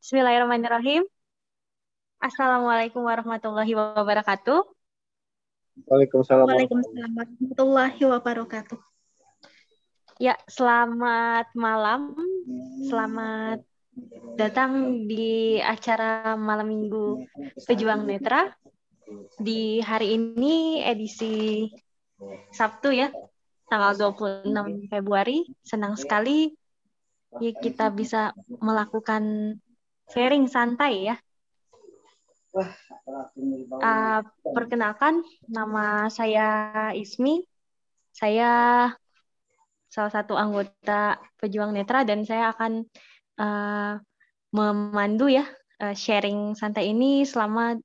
Bismillahirrahmanirrahim. Assalamualaikum warahmatullahi wabarakatuh. Waalaikumsalam. Waalaikumsalam warahmatullahi wabarakatuh. Ya, selamat malam. Selamat datang di acara malam minggu Pejuang Netra. Di hari ini edisi Sabtu ya, tanggal 26 Februari. Senang sekali ya kita bisa melakukan sharing santai ya Uh, perkenalkan, nama saya Ismi. Saya salah satu anggota Pejuang Netra dan saya akan uh, memandu ya uh, sharing santai ini selama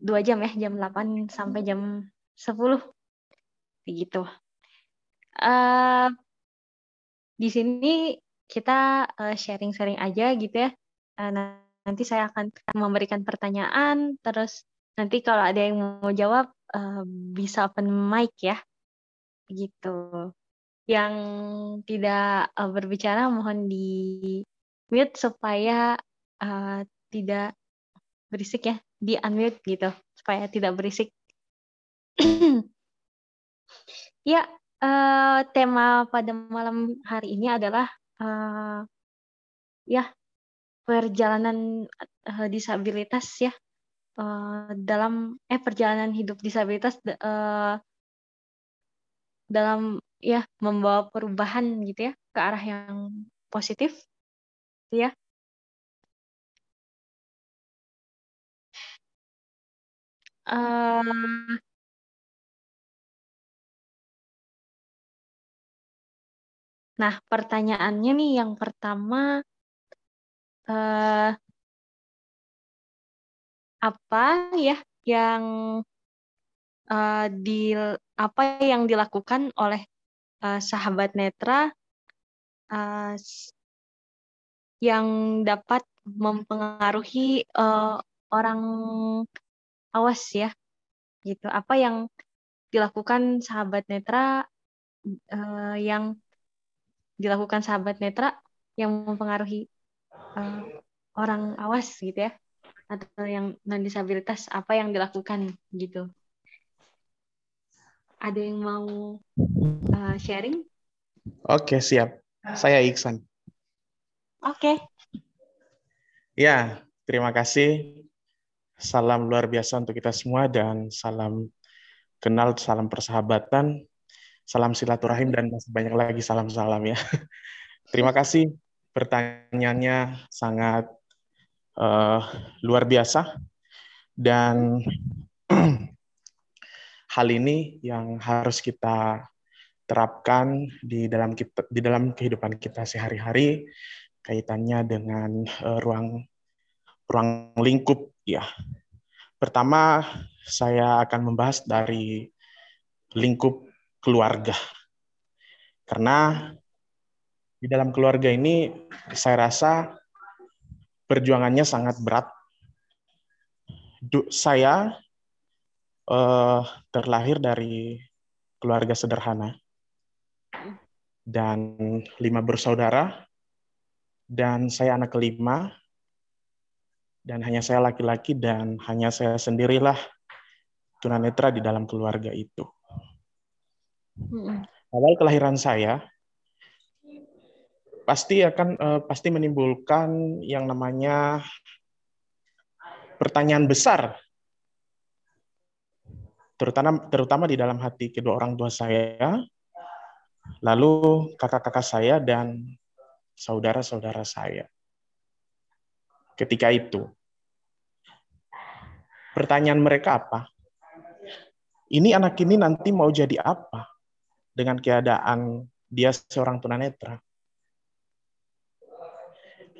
dua jam ya, jam 8 sampai jam 10. Begitu. Uh, di sini kita sharing-sharing uh, aja gitu ya. Uh, nanti saya akan memberikan pertanyaan, terus nanti kalau ada yang mau jawab uh, bisa open mic ya, gitu. Yang tidak berbicara mohon di mute supaya uh, tidak berisik ya, di unmute gitu supaya tidak berisik. ya, uh, tema pada malam hari ini adalah uh, ya perjalanan uh, disabilitas ya. Uh, dalam eh perjalanan hidup disabilitas uh, dalam ya membawa perubahan gitu ya ke arah yang positif gitu ya. Uh, Nah, pertanyaannya nih yang pertama uh, apa ya yang uh, di apa yang dilakukan oleh uh, sahabat netra uh, yang dapat mempengaruhi uh, orang awas ya gitu. Apa yang dilakukan sahabat netra uh, yang dilakukan sahabat netra yang mempengaruhi uh, orang awas gitu ya atau yang non disabilitas apa yang dilakukan gitu. Ada yang mau uh, sharing? Oke siap. Saya Iksan. Oke. Ya terima kasih. Salam luar biasa untuk kita semua dan salam kenal salam persahabatan salam silaturahim dan masih banyak lagi salam-salam ya terima kasih pertanyaannya sangat uh, luar biasa dan hal ini yang harus kita terapkan di dalam kita, di dalam kehidupan kita sehari-hari kaitannya dengan uh, ruang ruang lingkup ya. Pertama saya akan membahas dari lingkup keluarga. Karena di dalam keluarga ini saya rasa perjuangannya sangat berat. Saya uh, terlahir dari keluarga sederhana dan lima bersaudara dan saya anak kelima dan hanya saya laki-laki dan hanya saya sendirilah tunanetra di dalam keluarga itu. Awal kelahiran saya pasti akan uh, pasti menimbulkan yang namanya pertanyaan besar. Terutama terutama di dalam hati kedua orang tua saya lalu kakak-kakak saya dan saudara-saudara saya. Ketika itu pertanyaan mereka apa? Ini anak ini nanti mau jadi apa dengan keadaan dia seorang tunanetra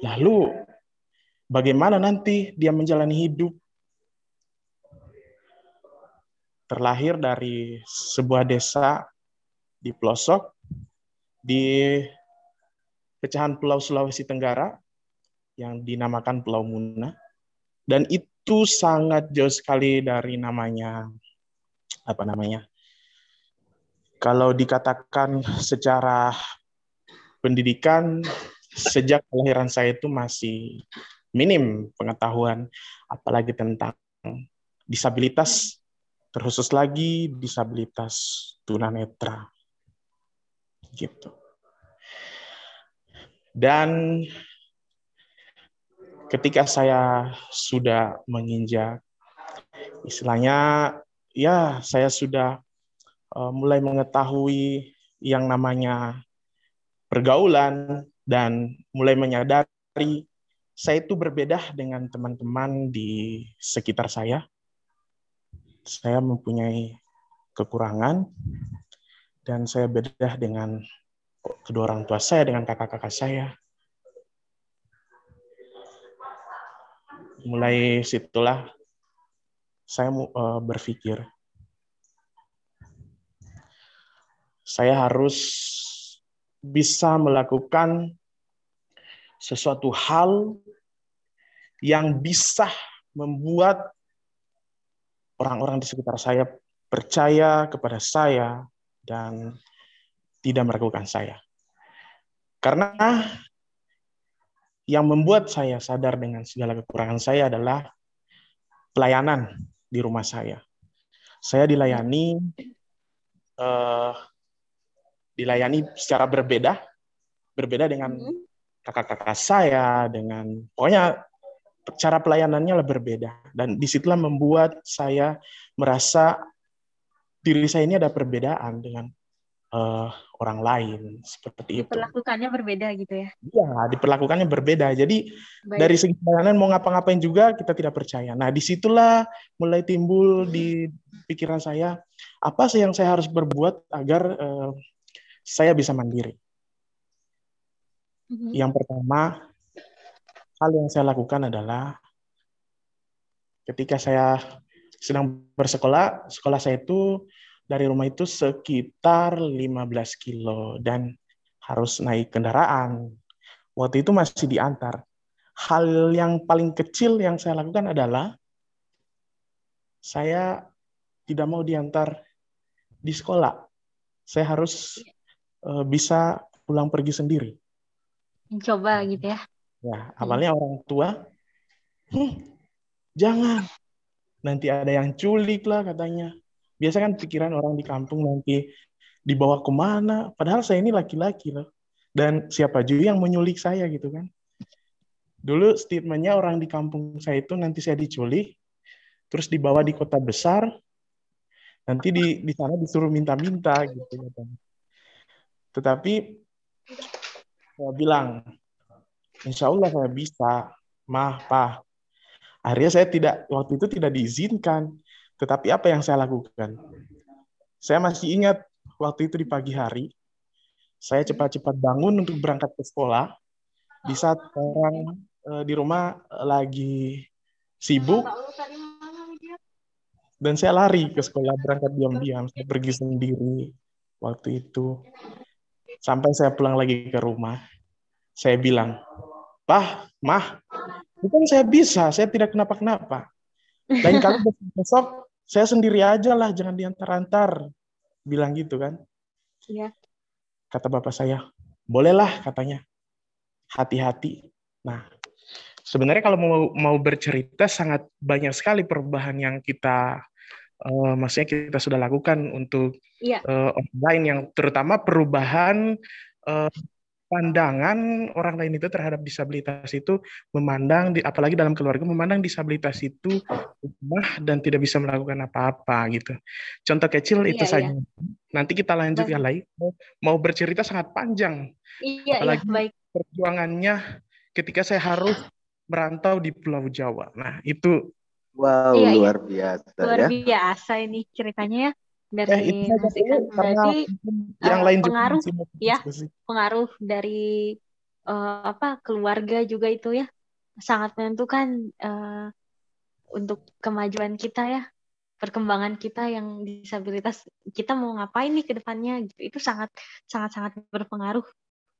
Lalu bagaimana nanti dia menjalani hidup? Terlahir dari sebuah desa di pelosok di pecahan Pulau Sulawesi Tenggara yang dinamakan Pulau Muna. Dan itu sangat jauh sekali dari namanya apa namanya? Kalau dikatakan secara pendidikan sejak kelahiran saya itu masih minim pengetahuan apalagi tentang disabilitas terkhusus lagi disabilitas tunanetra. Gitu. Dan ketika saya sudah menginjak istilahnya ya saya sudah uh, mulai mengetahui yang namanya pergaulan dan mulai menyadari saya itu berbeda dengan teman-teman di sekitar saya. Saya mempunyai kekurangan dan saya beda dengan kedua orang tua saya, dengan kakak-kakak saya. Mulai situlah saya eh, berpikir, saya harus bisa melakukan sesuatu hal yang bisa membuat orang-orang di sekitar saya percaya kepada saya dan tidak meragukan saya. Karena yang membuat saya sadar dengan segala kekurangan saya adalah pelayanan di rumah saya. Saya dilayani uh, dilayani secara berbeda, berbeda dengan mm-hmm kakak-kakak saya dengan pokoknya cara pelayanannya lebih berbeda dan di situlah membuat saya merasa diri saya ini ada perbedaan dengan uh, orang lain seperti itu. Diperlakukannya berbeda gitu ya? Iya, diperlakukannya berbeda. Jadi Baik. dari segi pelayanan mau ngapa-ngapain juga kita tidak percaya. Nah di situlah mulai timbul di pikiran saya apa sih yang saya harus berbuat agar uh, saya bisa mandiri. Mm-hmm. Yang pertama, hal yang saya lakukan adalah ketika saya sedang bersekolah, sekolah saya itu dari rumah itu sekitar 15 kilo dan harus naik kendaraan. Waktu itu masih diantar. Hal yang paling kecil yang saya lakukan adalah saya tidak mau diantar di sekolah. Saya harus uh, bisa pulang pergi sendiri. Coba gitu ya. ya awalnya orang tua hm, jangan. Nanti ada yang culik lah katanya. Biasa kan pikiran orang di kampung nanti dibawa ke mana. Padahal saya ini laki-laki loh. Dan siapa juga yang menyulik saya gitu kan. Dulu statementnya orang di kampung saya itu nanti saya diculik terus dibawa di kota besar nanti di di sana disuruh minta-minta gitu tetapi saya bilang, insya Allah saya bisa, mah, pak. Akhirnya saya tidak, waktu itu tidak diizinkan. Tetapi apa yang saya lakukan? Saya masih ingat waktu itu di pagi hari, saya cepat-cepat bangun untuk berangkat ke sekolah. Di saat orang uh, di rumah uh, lagi sibuk, dan saya lari ke sekolah berangkat diam-diam. Saya pergi sendiri waktu itu. Sampai saya pulang lagi ke rumah, saya bilang, Pah, Mah, bukan saya bisa, saya tidak kenapa-kenapa. Lain kali besok saya sendiri aja lah, jangan diantar-antar. Bilang gitu kan. Iya. Kata bapak saya, bolehlah katanya. Hati-hati. Nah, sebenarnya kalau mau mau bercerita sangat banyak sekali perubahan yang kita uh, maksudnya kita sudah lakukan untuk iya. uh, online yang terutama perubahan uh, pandangan orang lain itu terhadap disabilitas itu memandang di, apalagi dalam keluarga memandang disabilitas itu lemah dan tidak bisa melakukan apa-apa gitu. Contoh kecil iya, itu iya. saja. Nanti kita lanjut ya lagi. Mau bercerita sangat panjang. Iya, iya apalagi iya, baik. perjuangannya ketika saya harus merantau di Pulau Jawa. Nah, itu Wow, iya, iya. luar iya. biasa luar ya. biasa ini ceritanya ya dari eh, itu Mas Ikan. Berarti yang uh, lain pengaruh juga ya pengaruh dari uh, apa keluarga juga itu ya sangat menentukan uh, untuk kemajuan kita ya perkembangan kita yang disabilitas kita mau ngapain nih ke depannya gitu itu sangat sangat sangat berpengaruh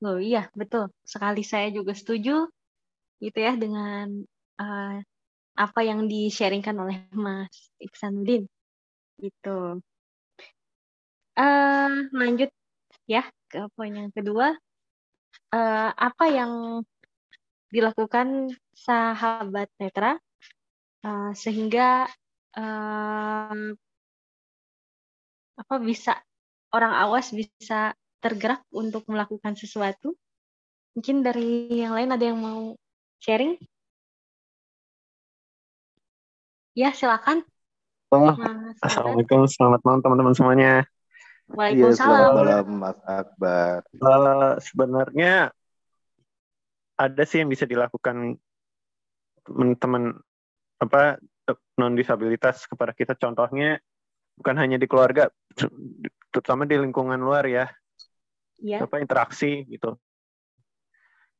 loh iya betul sekali saya juga setuju gitu ya dengan uh, apa yang di-sharingkan oleh Mas Iksanuddin. Gitu. Uh, lanjut ya ke poin yang kedua. uh, apa yang dilakukan sahabat netra uh, sehingga uh, apa bisa orang awas bisa tergerak untuk melakukan sesuatu. Mungkin dari yang lain ada yang mau sharing? Ya, silakan. Oh, Assalamualaikum, selamat malam teman-teman semuanya. Waalaikumsalam. Ya, selamat malam Mas Akbar. Uh, sebenarnya ada sih yang bisa dilakukan teman-teman apa non disabilitas kepada kita contohnya bukan hanya di keluarga terutama di lingkungan luar ya yeah. apa interaksi gitu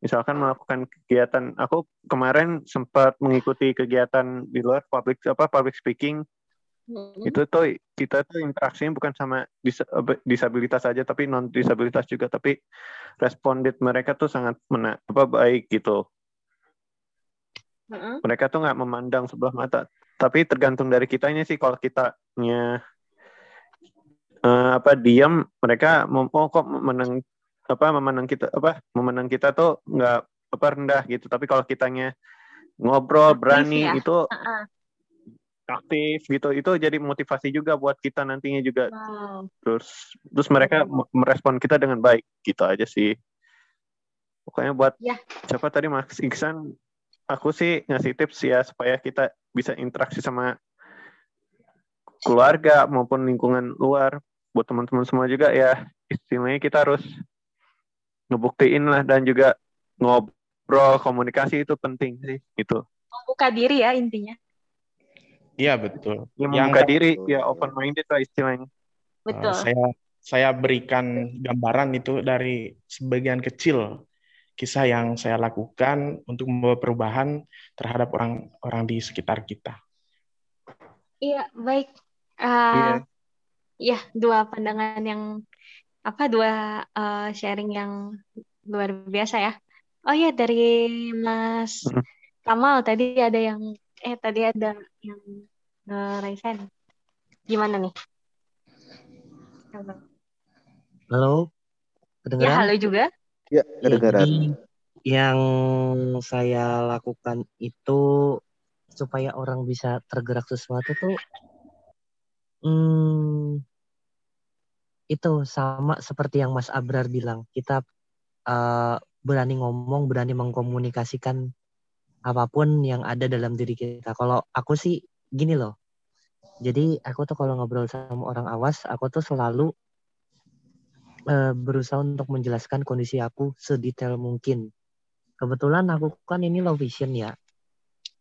misalkan melakukan kegiatan. Aku kemarin sempat mengikuti kegiatan di luar public apa public speaking. Mm-hmm. itu tuh kita tuh interaksinya bukan sama dis, disabilitas saja tapi non disabilitas juga. Tapi responded mereka tuh sangat mena, apa baik gitu. Mm-hmm. mereka tuh nggak memandang sebelah mata. Tapi tergantung dari kitanya sih. Kalau kitanya uh, apa diam mereka mau oh, kok menang apa memandang kita apa memandang kita tuh nggak apa rendah gitu tapi kalau kitanya ngobrol aktif berani ya? itu uh-uh. aktif gitu itu jadi motivasi juga buat kita nantinya juga wow. terus terus mereka merespon kita dengan baik gitu aja sih pokoknya buat ya. siapa tadi Mas Iksan aku sih ngasih tips ya supaya kita bisa interaksi sama keluarga maupun lingkungan luar buat teman-teman semua juga ya istilahnya kita harus ngebuktiin lah dan juga ngobrol komunikasi itu penting sih itu membuka diri ya intinya. Iya betul. Ya, membuka yang diri ya open minded lah istilahnya. Betul. Uh, saya saya berikan gambaran itu dari sebagian kecil. Kisah yang saya lakukan untuk membawa perubahan terhadap orang-orang di sekitar kita. Iya, baik. Uh, iya. ya dua pandangan yang apa dua uh, sharing yang luar biasa ya. Oh ya dari Mas. Kamal tadi ada yang eh tadi ada yang uh, Raisen. Gimana nih? Halo. Halo. Kedengaran? Ya, halo juga. Ya, kedengaran. Ya, yang saya lakukan itu supaya orang bisa tergerak sesuatu tuh hmm, itu sama seperti yang Mas Abrar bilang kita uh, berani ngomong berani mengkomunikasikan apa pun yang ada dalam diri kita kalau aku sih gini loh jadi aku tuh kalau ngobrol sama orang awas aku tuh selalu uh, berusaha untuk menjelaskan kondisi aku sedetail mungkin kebetulan aku kan ini low vision ya,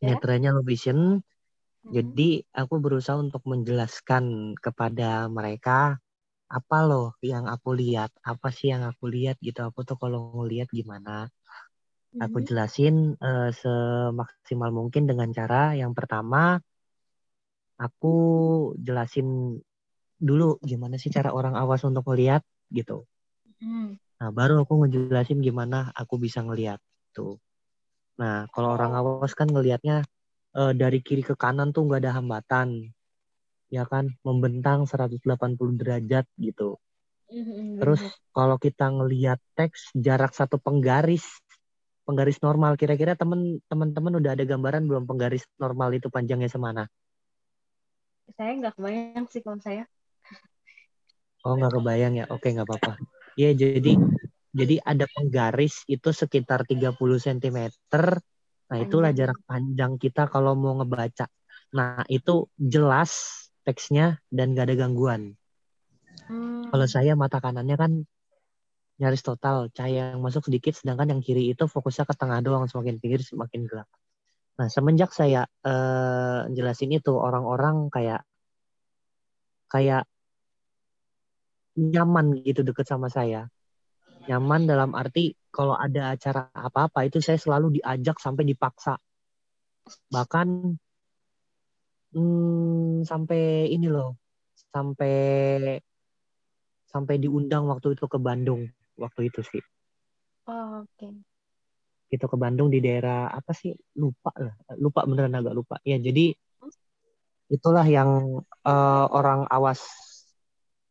ya? netranya low vision hmm. jadi aku berusaha untuk menjelaskan kepada mereka apa loh yang aku lihat? Apa sih yang aku lihat? Gitu. Aku tuh kalau ngelihat gimana aku mm-hmm. jelasin uh, semaksimal mungkin dengan cara yang pertama aku jelasin dulu gimana sih cara orang awas untuk ngelihat gitu. Mm. nah baru aku ngejelasin gimana aku bisa ngelihat tuh. Nah kalau orang awas kan ngelihatnya uh, dari kiri ke kanan tuh nggak ada hambatan ya kan membentang 180 derajat gitu. Mm-hmm. Terus kalau kita ngelihat teks jarak satu penggaris penggaris normal kira-kira temen teman-teman udah ada gambaran belum penggaris normal itu panjangnya semana? Saya nggak kebayang sih kalau saya. Oh nggak kebayang ya? Oke nggak apa-apa. Iya jadi jadi ada penggaris itu sekitar 30 cm. Nah itulah jarak panjang kita kalau mau ngebaca. Nah itu jelas teksnya dan gak ada gangguan. Hmm. Kalau saya mata kanannya kan nyaris total cahaya yang masuk sedikit, sedangkan yang kiri itu fokusnya ke tengah doang, semakin pinggir semakin gelap. Nah semenjak saya uh, jelasin itu orang-orang kayak kayak nyaman gitu deket sama saya. Nyaman dalam arti kalau ada acara apa-apa itu saya selalu diajak sampai dipaksa. Bahkan hmm, sampai ini loh sampai sampai diundang waktu itu ke Bandung waktu itu sih. Oh, oke. Okay. itu ke Bandung di daerah apa sih? Lupa lah lupa beneran agak lupa. Ya jadi itulah yang uh, orang awas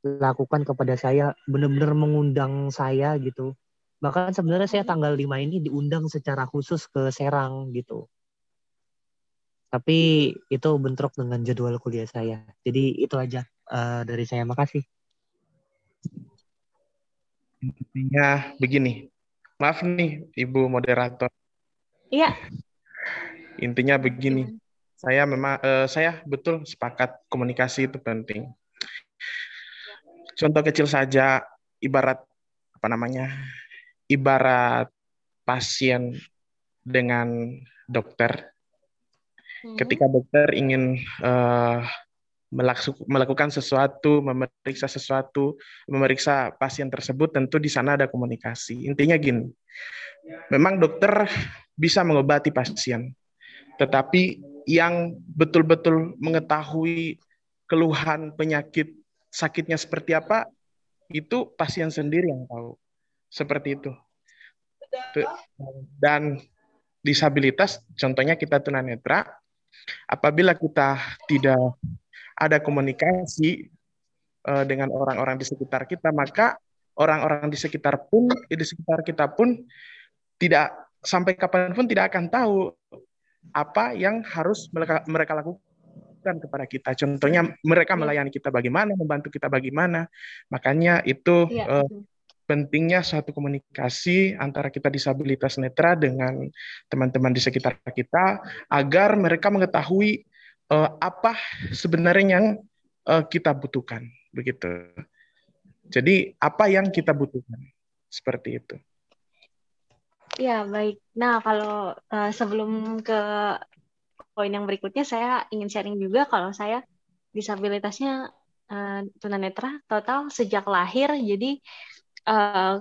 lakukan kepada saya benar-benar mengundang saya gitu. Bahkan sebenarnya saya tanggal 5 ini diundang secara khusus ke Serang gitu. Tapi itu bentrok dengan jadwal kuliah saya. Jadi itu aja uh, dari saya. Makasih. Intinya begini. Maaf nih, Ibu moderator. Iya. Intinya begini. Saya memang uh, saya betul sepakat komunikasi itu penting. Contoh kecil saja ibarat apa namanya? ibarat pasien dengan dokter. Hmm. Ketika dokter ingin uh, melakukan sesuatu, memeriksa sesuatu, memeriksa pasien tersebut, tentu di sana ada komunikasi. Intinya gini, memang dokter bisa mengobati pasien, tetapi yang betul-betul mengetahui keluhan penyakit sakitnya seperti apa, itu pasien sendiri yang tahu. Seperti itu. Dan disabilitas, contohnya kita tunanetra, apabila kita tidak ada komunikasi uh, dengan orang-orang di sekitar kita, maka orang-orang di sekitar pun di sekitar kita pun tidak sampai kapan pun tidak akan tahu apa yang harus mereka, mereka lakukan kepada kita. Contohnya mereka iya. melayani kita bagaimana, membantu kita bagaimana. Makanya itu ya. uh, pentingnya satu komunikasi antara kita disabilitas netra dengan teman-teman di sekitar kita agar mereka mengetahui uh, apa sebenarnya yang uh, kita butuhkan begitu. Jadi apa yang kita butuhkan seperti itu. Ya baik. Nah kalau uh, sebelum ke poin yang berikutnya saya ingin sharing juga kalau saya disabilitasnya uh, tunanetra total sejak lahir jadi uh,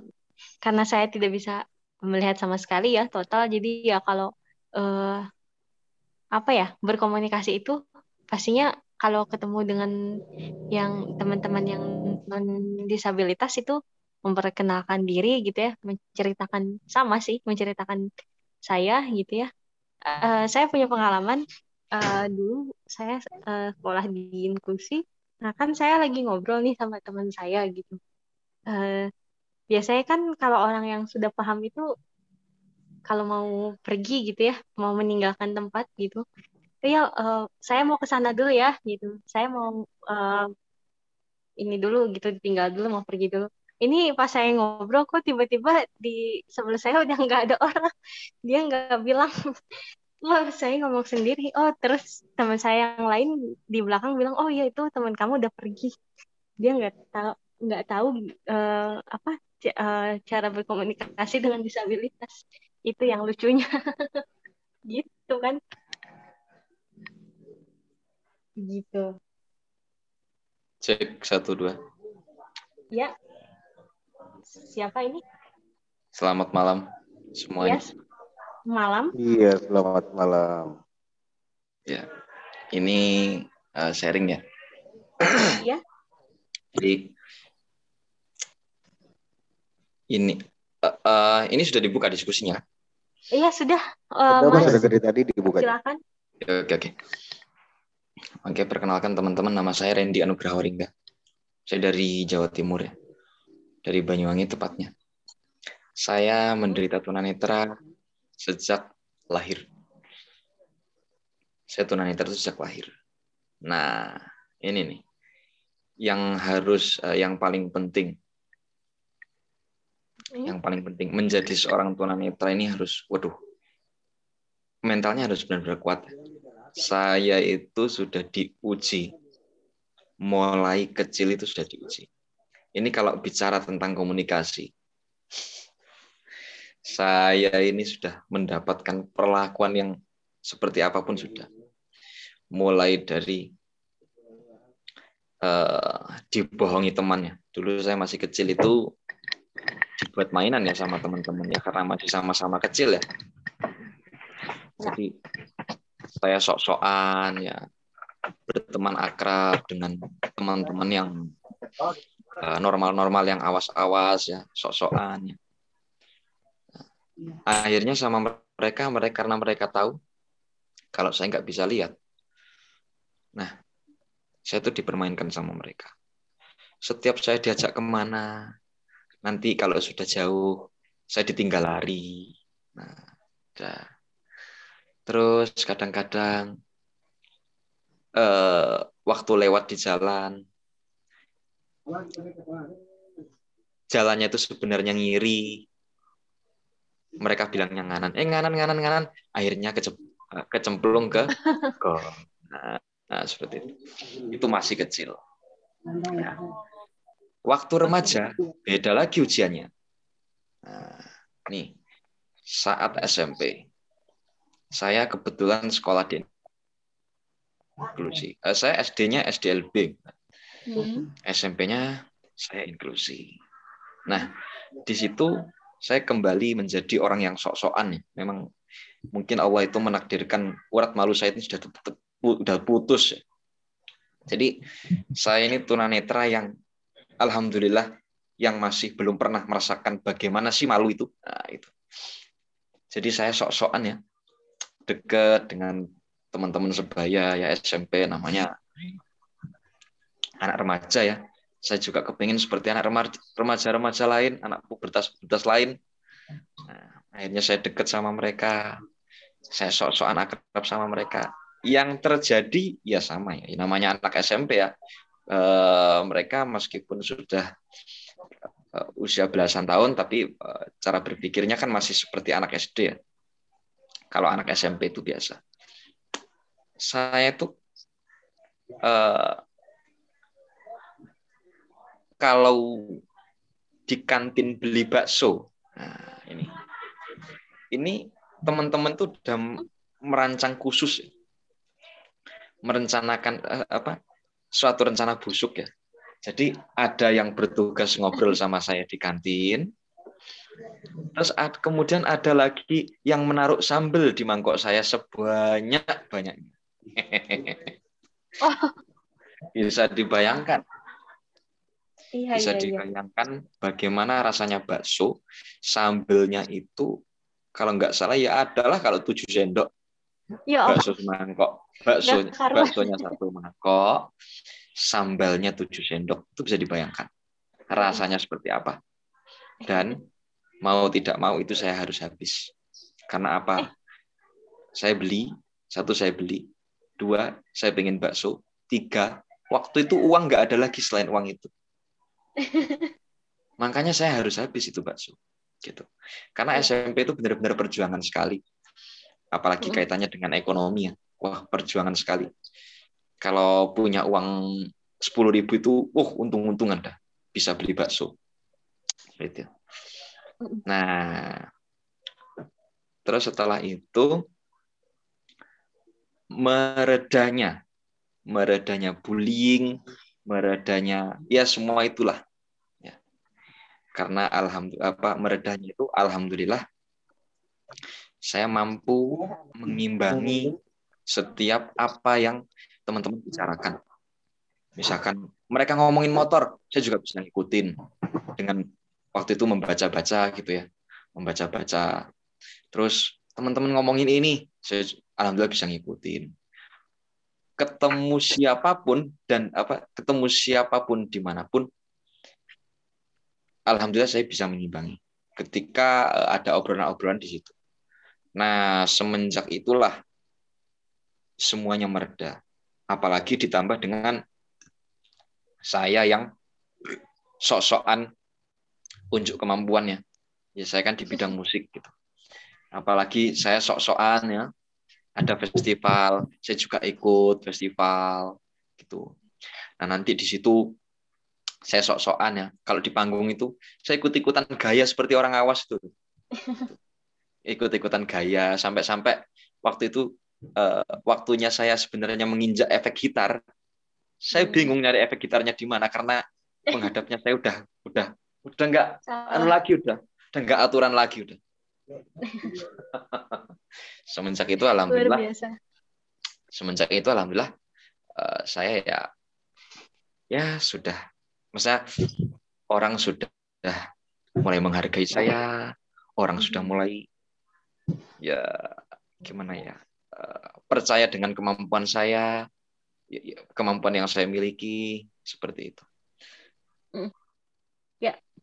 karena saya tidak bisa melihat sama sekali ya total jadi ya kalau uh, apa ya berkomunikasi itu pastinya kalau ketemu dengan yang teman-teman yang non disabilitas itu memperkenalkan diri gitu ya menceritakan sama sih menceritakan saya gitu ya. Uh, saya punya pengalaman uh, dulu saya uh, sekolah di inklusi nah kan saya lagi ngobrol nih sama teman saya gitu. Uh, biasanya kan kalau orang yang sudah paham itu kalau mau pergi gitu ya mau meninggalkan tempat gitu ya uh, saya mau ke sana dulu ya gitu. Saya mau uh, ini dulu gitu tinggal dulu mau pergi dulu. Ini pas saya ngobrol kok tiba-tiba di sebelah saya udah nggak ada orang. Dia nggak bilang. Oh saya ngomong sendiri. Oh terus teman saya yang lain di belakang bilang oh ya itu teman kamu udah pergi. Dia nggak tahu nggak tahu uh, apa uh, cara berkomunikasi dengan disabilitas. Itu yang lucunya. Gitu kan? Gitu. Cek satu dua. Ya. Siapa ini? Selamat malam semuanya. Yes. malam. Iya selamat malam. Ya. Ini uh, sharing ya? Iya. Jadi ini uh, uh, ini sudah dibuka diskusinya. Iya sudah. Uh, sudah mas, dari tadi dibuka. Silakan. Oke oke. Oke perkenalkan teman-teman nama saya Randy Anugrah Waringga. Saya dari Jawa Timur ya. Dari Banyuwangi tepatnya. Saya menderita tunanetra sejak lahir. Saya tunanetra sejak lahir. Nah, ini nih yang harus uh, yang paling penting. Yang paling penting menjadi seorang tunanetra ini harus waduh mentalnya harus benar-benar kuat. Saya itu sudah diuji. Mulai kecil itu sudah diuji. Ini kalau bicara tentang komunikasi saya ini sudah mendapatkan perlakuan yang seperti apa pun sudah. Mulai dari uh, dibohongi temannya. Dulu saya masih kecil itu dibuat mainan ya sama teman-teman ya karena masih sama-sama kecil ya. Jadi saya sok-sokan ya berteman akrab dengan teman-teman yang eh, normal-normal yang awas-awas ya sok-sokan ya. Akhirnya sama mereka mereka karena mereka tahu kalau saya nggak bisa lihat. Nah, saya tuh dipermainkan sama mereka. Setiap saya diajak ke mana, nanti kalau sudah jauh, saya ditinggal lari. Nah, udah. Terus kadang-kadang eh, waktu lewat di jalan, jalannya itu sebenarnya ngiri. Mereka bilangnya nganan, eh nganan nganan nganan, akhirnya kece kecemplung ke ke nah, nah, seperti itu. Itu masih kecil. Nah, waktu remaja beda lagi ujiannya. Nah, nih saat SMP saya kebetulan sekolah di inklusi. Eh, saya SD-nya SDLB. Hmm. SMP-nya saya inklusi. Nah, di situ saya kembali menjadi orang yang sok-sokan. ya. Memang mungkin Allah itu menakdirkan urat malu saya ini sudah sudah putus. Jadi saya ini tunanetra yang alhamdulillah yang masih belum pernah merasakan bagaimana sih malu itu. Nah, itu. Jadi saya sok-sokan ya dekat dengan teman-teman sebaya ya SMP namanya anak remaja ya. Saya juga kepingin seperti anak remaja-remaja lain, anak pubertas-pubertas lain. Nah, akhirnya saya dekat sama mereka. Saya sok-sokan akrab sama mereka. Yang terjadi ya sama ya. Namanya anak SMP ya. E, mereka meskipun sudah uh, usia belasan tahun, tapi uh, cara berpikirnya kan masih seperti anak SD ya. Kalau anak SMP itu biasa. Saya tuh uh, kalau di kantin beli bakso, nah ini, ini teman-teman tuh udah merancang khusus, merencanakan uh, apa suatu rencana busuk ya. Jadi ada yang bertugas ngobrol sama saya di kantin. Terus kemudian ada lagi yang menaruh sambal di mangkok saya sebanyak banyaknya. Oh. Bisa dibayangkan. Iya, Bisa iya, iya. dibayangkan bagaimana rasanya bakso. Sambelnya itu kalau nggak salah ya adalah kalau tujuh sendok Ya Allah. bakso semangkok. Bakso, karuan. baksonya satu mangkok, sambalnya tujuh sendok. Itu bisa dibayangkan rasanya seperti apa. Dan mau tidak mau itu saya harus habis. Karena apa? Saya beli, satu saya beli, dua saya pengen bakso, tiga waktu itu uang nggak ada lagi selain uang itu. Makanya saya harus habis itu bakso. Gitu. Karena SMP itu benar-benar perjuangan sekali. Apalagi kaitannya dengan ekonomi ya. Wah, perjuangan sekali. Kalau punya uang 10 ribu itu, uh, untung-untungan dah. Bisa beli bakso. Gitu. Nah, terus setelah itu, meredanya, meredanya bullying, meredanya, ya semua itulah. Ya. Karena alhamdulillah, apa, meredanya itu alhamdulillah, saya mampu mengimbangi setiap apa yang teman-teman bicarakan. Misalkan mereka ngomongin motor, saya juga bisa ngikutin dengan waktu itu membaca-baca gitu ya, membaca-baca. Terus teman-teman ngomongin ini, saya alhamdulillah bisa ngikutin. Ketemu siapa pun dan apa, ketemu siapa pun di mana pun, alhamdulillah saya bisa mengimbangi. Ketika eh, ada obrolan-obrolan di situ. Nah, semenjak itulah semuanya mereda. Apalagi ditambah dengan saya yang sok-sokan unjuk kemampuannya. Ya saya kan di bidang musik gitu. Apalagi saya sok-sokan ya. Ada festival, saya juga ikut festival gitu. Nah, nanti di situ saya sok-sokan ya. Kalau di panggung itu saya ikut-ikutan gaya seperti orang awas itu. Ikut-ikutan gaya. Sampai-sampai waktu itu eh, waktunya saya sebenarnya menginjak efek gitar. Saya Hmm. bingung nyari efek gitarnya di mana karena menghadapnya saya udah udah udah nggak anu lagi udah udah nggak aturan lagi udah. Semenjak itu alhamdulillah. semenjak itu alhamdulillah eh, saya ya ya sudah. Masa orang sudah mulai menghargai saya orang sudah mulai ya gimana ya? Eh, percaya dengan kemampuan saya ya- ya, kemampuan yang saya miliki seperti itu.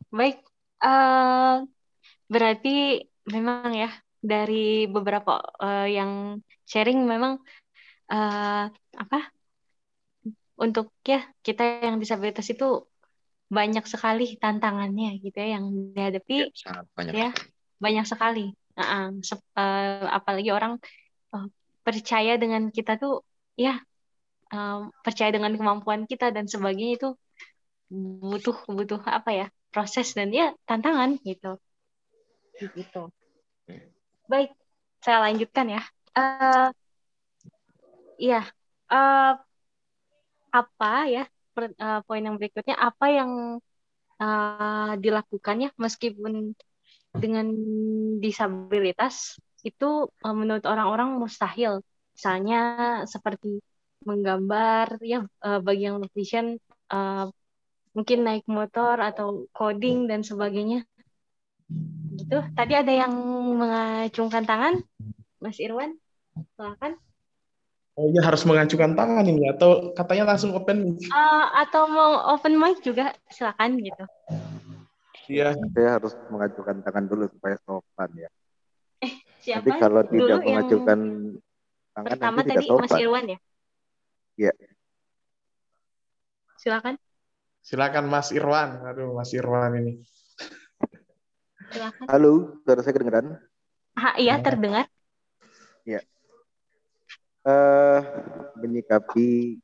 Baik. Eh, berarti memang ya dari beberapa uh, yang sharing memang uh, apa untuk ya kita yang disabilitas itu banyak sekali tantangannya gitu ya yang dihadapi. Ya, sangat banyak ya banyak sekali uh, uh, apalagi orang uh, percaya dengan kita tuh ya uh, percaya dengan kemampuan kita dan sebagainya itu butuh butuh apa ya proses dan ya tantangan gitu. Gitu. Baik saya lanjutkan ya. Uh, ya uh, apa ya per, poin yang berikutnya apa yang uh, dilakukan ya meskipun dengan disabilitas itu uh, menurut orang-orang mustahil. Misalnya seperti menggambar ya uh, bagi yang vision uh, mungkin naik motor atau coding dan sebagainya. Gitu. Tadi ada yang mengacungkan tangan? Mas Irwan silakan. Oh iya harus mengacukan tangan ini atau katanya langsung open mic? Uh, atau mau open mic juga silakan gitu. Iya. Saya harus mengacukan tangan dulu supaya sopan ya. Eh siapa? Nanti kalau tidak mengacukan tangan pertama nanti tadi sopan. Mas Irwan ya. Iya. Silakan. Silakan Mas Irwan. Aduh Mas Irwan ini. Silakan. Halo, suara saya kedengeran? Ah, iya terdengar. Iya uh, menyikapi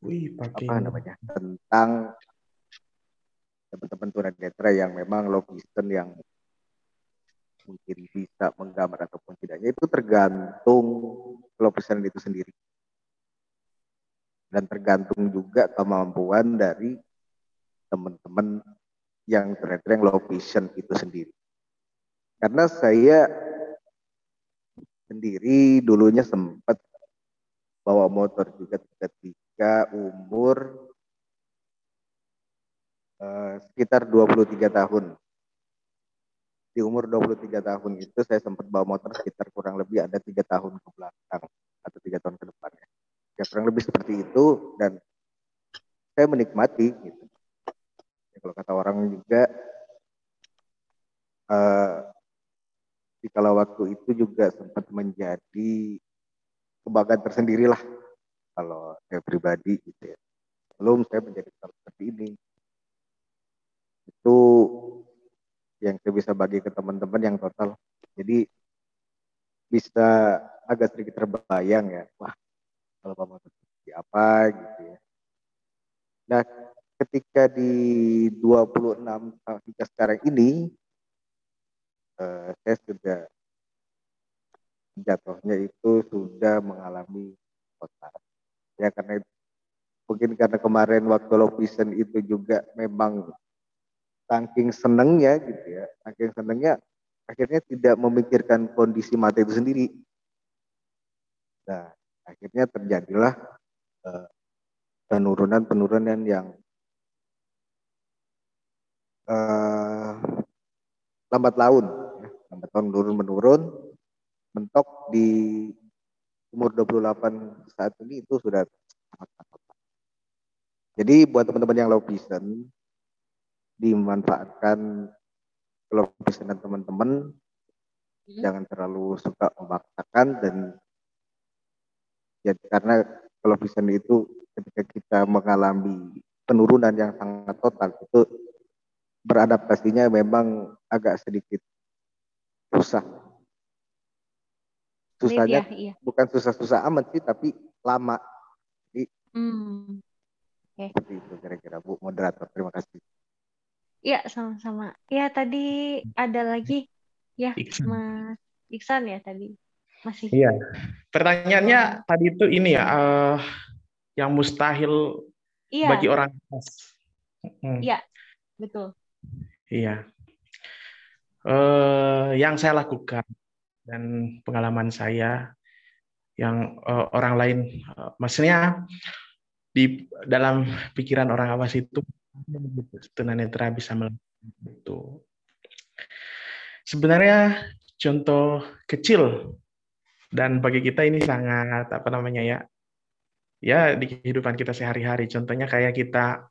Wih, apa namanya tentang teman-teman tunanetra yang memang logistik yang mungkin bisa menggambar ataupun tidaknya itu tergantung logistik itu sendiri. Dan tergantung juga kemampuan dari teman-teman yang tunanetra yang low vision itu sendiri. Karena saya sendiri dulunya sempat bawa motor juga ketika umur sekitar 23 tahun. Di umur 23 tahun itu saya sempat bawa motor sekitar kurang lebih ada tiga tahun ke belakang atau tiga tahun ke depan ya. ya kurang lebih seperti itu dan saya menikmati gitu. Ya, kalau kata orang juga uh, di kala waktu itu juga sempat menjadi kebanggaan tersendiri lah kalau saya pribadi gitu ya. Belum saya menjadi seperti ini. Itu yang saya bisa bagi ke teman-teman yang total. Jadi bisa agak sedikit terbayang ya, wah kalau Pak Mahfud seperti apa gitu ya. Nah, ketika di 26 tahun hingga sekarang ini, eh, saya sudah jatuhnya itu sudah mengalami kotak. Ya karena mungkin karena kemarin waktu Lovison itu juga memang saking senengnya gitu ya, saking senengnya akhirnya tidak memikirkan kondisi mata itu sendiri. Nah, akhirnya terjadilah uh, penurunan-penurunan yang uh, lambat laun, ya. lambat laun menurun menurun mentok di umur 28 saat ini itu sudah jadi buat teman-teman yang low vision dimanfaatkan dan teman-teman hmm. jangan terlalu suka memaksakan dan ya karena kalau vision itu ketika kita mengalami penurunan yang sangat total itu beradaptasinya memang agak sedikit susah susahnya iya. bukan susah-susah amat sih tapi lama jadi hmm. okay. seperti itu kira-kira bu moderator terima kasih Iya sama-sama ya tadi ada lagi ya Iksan. mas Iksan ya tadi masih iya pertanyaannya oh. tadi itu ini ya uh, yang mustahil iya. bagi orang kelas hmm. iya betul iya uh, yang saya lakukan dan pengalaman saya yang uh, orang lain uh, maksudnya di dalam pikiran orang awas itu tunanetra bisa melakukan itu. Sebenarnya contoh kecil dan bagi kita ini sangat apa namanya ya ya di kehidupan kita sehari-hari contohnya kayak kita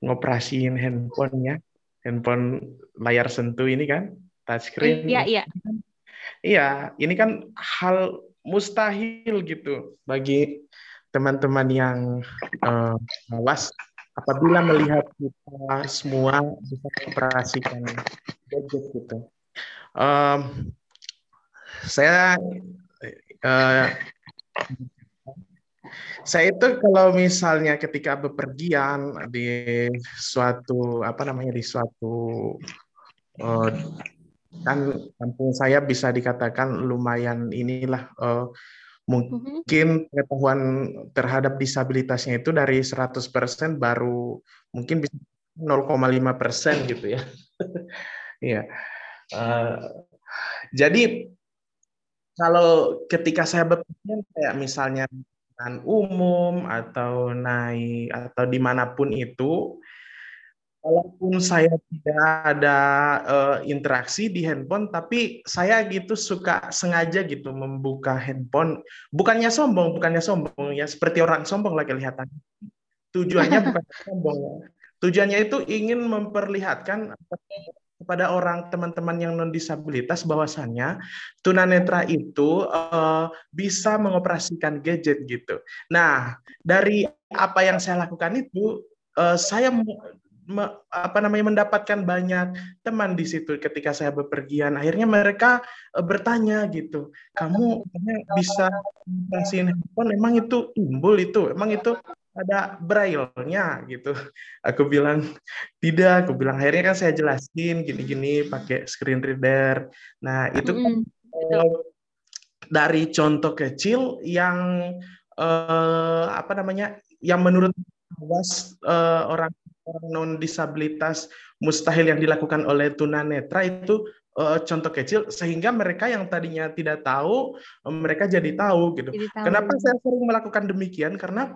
ngoperasiin handphone ya handphone layar sentuh ini kan touchscreen. Iya, iya. Iya, ini kan hal mustahil gitu bagi teman-teman yang uh, awas apabila melihat kita semua bisa mengoperasikan gadget gitu. Um, saya uh, saya itu kalau misalnya ketika bepergian di suatu apa namanya di suatu uh, kan kampung saya bisa dikatakan lumayan inilah uh, mungkin pengetahuan terhadap disabilitasnya itu dari 100% baru mungkin bisa 0,5 persen gitu ya. Iya. uh, jadi kalau ketika saya berpikir kayak misalnya umum atau naik atau di mana pun itu, walaupun saya tidak ada uh, interaksi di handphone, tapi saya gitu suka sengaja gitu membuka handphone. Bukannya sombong, bukannya sombong ya seperti orang sombong lah kelihatan. Tujuannya bukan sombong ya. Tujuannya itu ingin memperlihatkan kepada orang teman-teman yang non disabilitas bahwasannya tunanetra itu uh, bisa mengoperasikan gadget gitu. Nah, dari apa yang saya lakukan itu uh, saya me, apa namanya mendapatkan banyak teman di situ ketika saya bepergian. Akhirnya mereka uh, bertanya gitu, kamu bisa operasiin handphone? Emang itu timbul itu? Emang itu ada braille-nya gitu. Aku bilang tidak, aku bilang akhirnya kan saya jelasin gini-gini pakai screen reader. Nah, itu uh, dari contoh kecil yang uh, apa namanya? yang menurut was uh, orang orang non disabilitas mustahil yang dilakukan oleh tunanetra itu uh, contoh kecil sehingga mereka yang tadinya tidak tahu mereka jadi tahu gitu. Jadi tahu. Kenapa saya sering melakukan demikian? Karena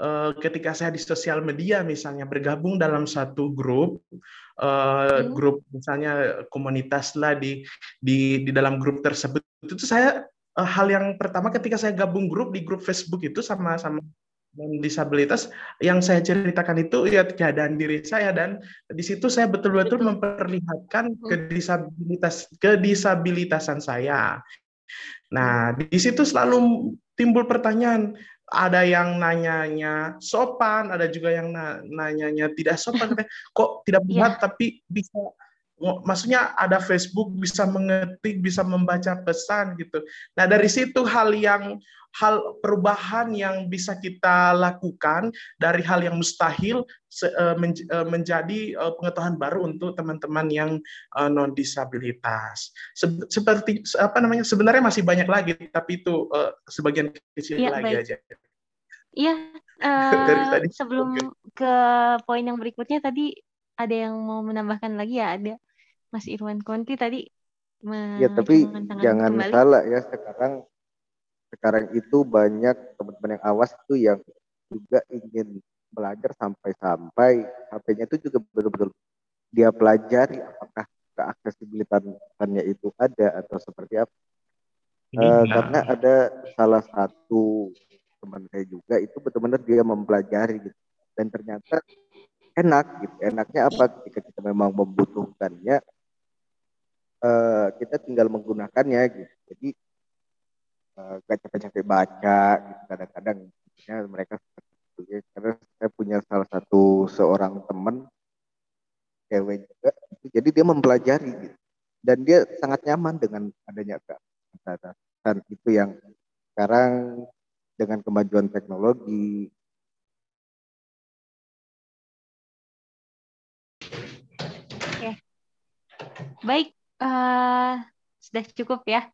uh, ketika saya di sosial media misalnya bergabung dalam satu grup uh, hmm. grup misalnya komunitas lah di di di dalam grup tersebut itu saya uh, hal yang pertama ketika saya gabung grup di grup Facebook itu sama sama dan disabilitas yang saya ceritakan itu ya keadaan diri saya dan di situ saya betul-betul memperlihatkan kedisabilitas kedisabilitasan saya. Nah, di situ selalu timbul pertanyaan, ada yang nanyanya sopan, ada juga yang nanyanya tidak sopan. Kok tidak benar yeah. tapi bisa maksudnya ada Facebook bisa mengetik, bisa membaca pesan gitu. Nah, dari situ hal yang hal perubahan yang bisa kita lakukan dari hal yang mustahil eh, eh, menjadi eh, pengetahuan baru untuk teman-teman yang non disabilitas. Seperti apa namanya? Sebenarnya masih banyak lagi, tapi itu sebagian kecil ya, lagi baik. aja. Iya, uh, sebelum ke poin yang berikutnya tadi ada yang mau menambahkan lagi ya ada Mas Irwan Konti tadi. Ya tapi jangan kembali. salah ya sekarang sekarang itu banyak teman-teman yang awas itu yang juga ingin belajar sampai-sampai HP-nya itu juga betul-betul dia pelajari apakah keaksesibilitasnya itu ada atau seperti apa. Uh, karena ada salah satu teman saya juga itu betul-benar dia mempelajari gitu dan ternyata enak gitu enaknya apa ketika kita memang membutuhkannya uh, kita tinggal menggunakannya gitu. Jadi uh, gak capek-capek baca gitu kadang-kadang ya, mereka seperti ya. karena saya punya salah satu seorang teman cewek juga jadi dia mempelajari gitu. Dan dia sangat nyaman dengan adanya dan itu yang sekarang dengan kemajuan teknologi Oke. Baik, uh, sudah cukup ya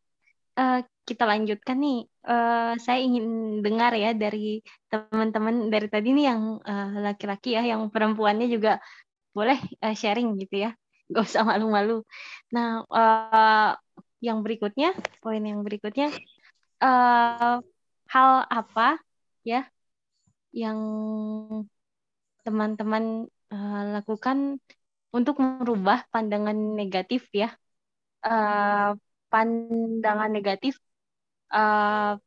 uh, kita lanjutkan nih. Uh, saya ingin dengar ya dari teman-teman dari tadi nih yang laki-laki ya, yang perempuannya juga boleh sharing gitu ya, gak usah malu-malu. Nah, yang berikutnya, poin yang berikutnya, hal apa ya yang teman-teman lakukan untuk merubah pandangan negatif ya, uh, pandangan negatif uh,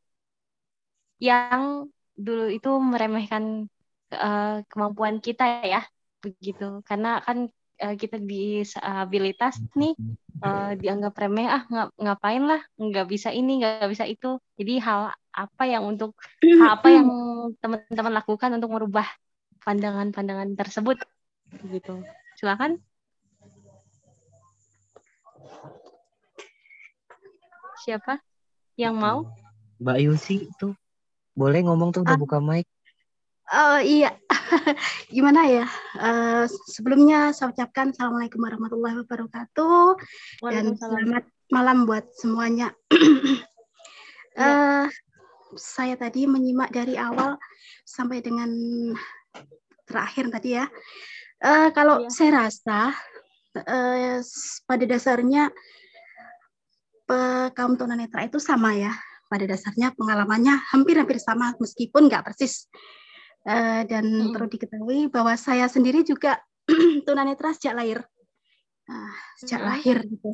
yang dulu itu meremehkan uh, kemampuan kita ya begitu. Karena kan uh, kita disabilitas nih uh, dianggap remeh ah ng ngapain lah? Nggak bisa ini nggak bisa itu. Jadi hal apa yang untuk hal apa yang teman-teman lakukan untuk merubah pandangan-pandangan tersebut? Gitu silakan siapa yang mau Mbak Yusi itu boleh ngomong tuh udah ah. buka mic Oh iya, gimana ya? Uh, sebelumnya saya ucapkan assalamualaikum warahmatullahi wabarakatuh dan selamat malam buat semuanya. uh, saya tadi menyimak dari awal sampai dengan terakhir tadi ya. Uh, kalau ya. saya rasa uh, pada dasarnya kaum tunanetra itu sama ya. Pada dasarnya pengalamannya hampir-hampir sama meskipun nggak persis Uh, dan hmm. perlu diketahui bahwa saya sendiri juga tunanetra sejak lahir. Nah, sejak hmm. lahir gitu.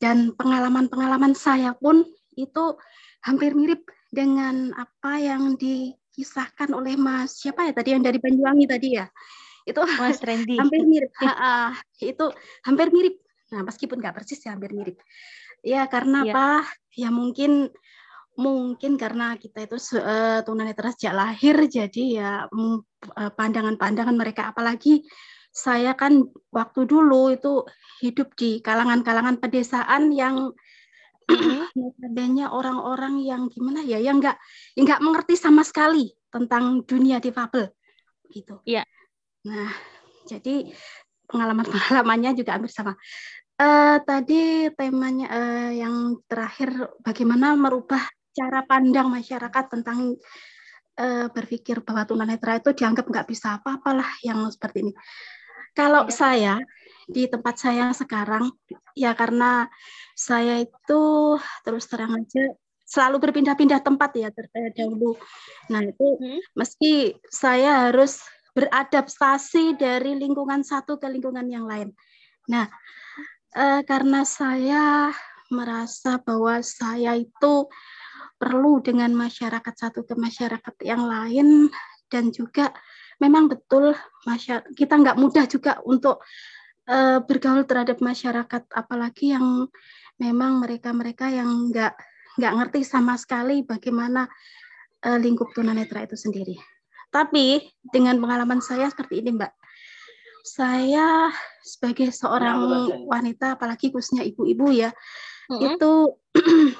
dan pengalaman-pengalaman saya pun itu hampir mirip dengan apa yang dikisahkan oleh Mas siapa ya tadi yang dari Banyuwangi tadi ya. Itu Mas Randy. hampir mirip. ha, itu hampir mirip. Nah, meskipun nggak persis ya hampir mirip. Ya karena ya. apa? Ya mungkin mungkin karena kita itu uh, tunanetra sejak lahir jadi ya uh, pandangan-pandangan mereka apalagi saya kan waktu dulu itu hidup di kalangan-kalangan pedesaan yang adanya orang-orang yang gimana ya yang nggak nggak mengerti sama sekali tentang dunia difabel gitu. Iya. Nah, jadi pengalaman-pengalamannya juga hampir sama. Uh, tadi temanya uh, yang terakhir bagaimana merubah cara pandang masyarakat tentang uh, berpikir bahwa tunanetra itu dianggap nggak bisa apa-apalah yang seperti ini. Kalau ya. saya di tempat saya sekarang ya karena saya itu terus terang aja selalu berpindah-pindah tempat ya dahulu. Nah itu hmm. meski saya harus beradaptasi dari lingkungan satu ke lingkungan yang lain. Nah eh, karena saya merasa bahwa saya itu perlu dengan masyarakat satu ke masyarakat yang lain dan juga memang betul masyarakat kita nggak mudah juga untuk uh, bergaul terhadap masyarakat apalagi yang memang mereka-mereka yang nggak nggak ngerti sama sekali bagaimana uh, lingkup tunanetra itu sendiri. Tapi dengan pengalaman saya seperti ini, Mbak, saya sebagai seorang wanita, apalagi khususnya ibu-ibu ya, mm -hmm. itu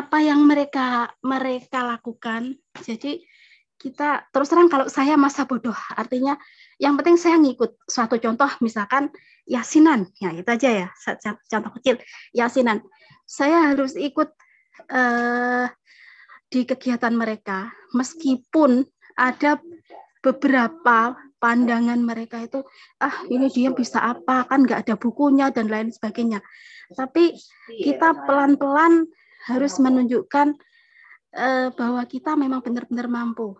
apa yang mereka mereka lakukan. Jadi kita terus terang kalau saya masa bodoh, artinya yang penting saya ngikut suatu contoh misalkan yasinan, ya itu aja ya contoh kecil yasinan. Saya harus ikut uh, di kegiatan mereka meskipun ada beberapa pandangan mereka itu ah ini dia bisa apa? Kan nggak ada bukunya dan lain sebagainya. Tapi kita pelan-pelan harus menunjukkan uh, bahwa kita memang benar-benar mampu.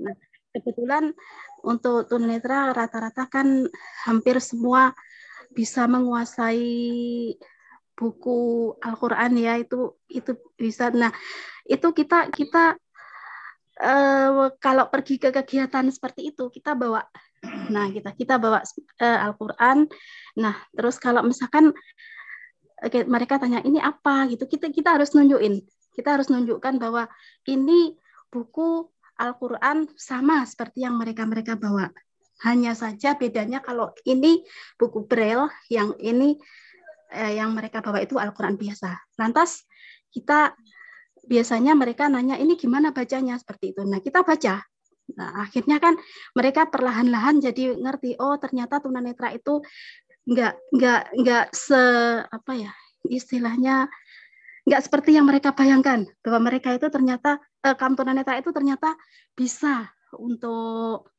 Nah, kebetulan untuk tunanetra rata-rata kan hampir semua bisa menguasai buku Al-Qur'an ya itu itu bisa. Nah, itu kita kita uh, kalau pergi ke kegiatan seperti itu kita bawa nah kita kita bawa uh, Al-Qur'an. Nah, terus kalau misalkan mereka tanya ini apa? gitu kita kita harus nunjukin. Kita harus nunjukkan bahwa ini buku Al-Quran sama seperti yang mereka mereka bawa. Hanya saja bedanya kalau ini buku braille yang ini eh, yang mereka bawa itu Al-Quran biasa. Lantas kita biasanya mereka nanya ini gimana bacanya? Seperti itu. Nah kita baca. Nah, akhirnya kan mereka perlahan-lahan jadi ngerti, oh ternyata tunanetra itu nggak nggak nggak se apa ya istilahnya nggak seperti yang mereka bayangkan bahwa mereka itu ternyata eh, kaum tunanetra itu ternyata bisa untuk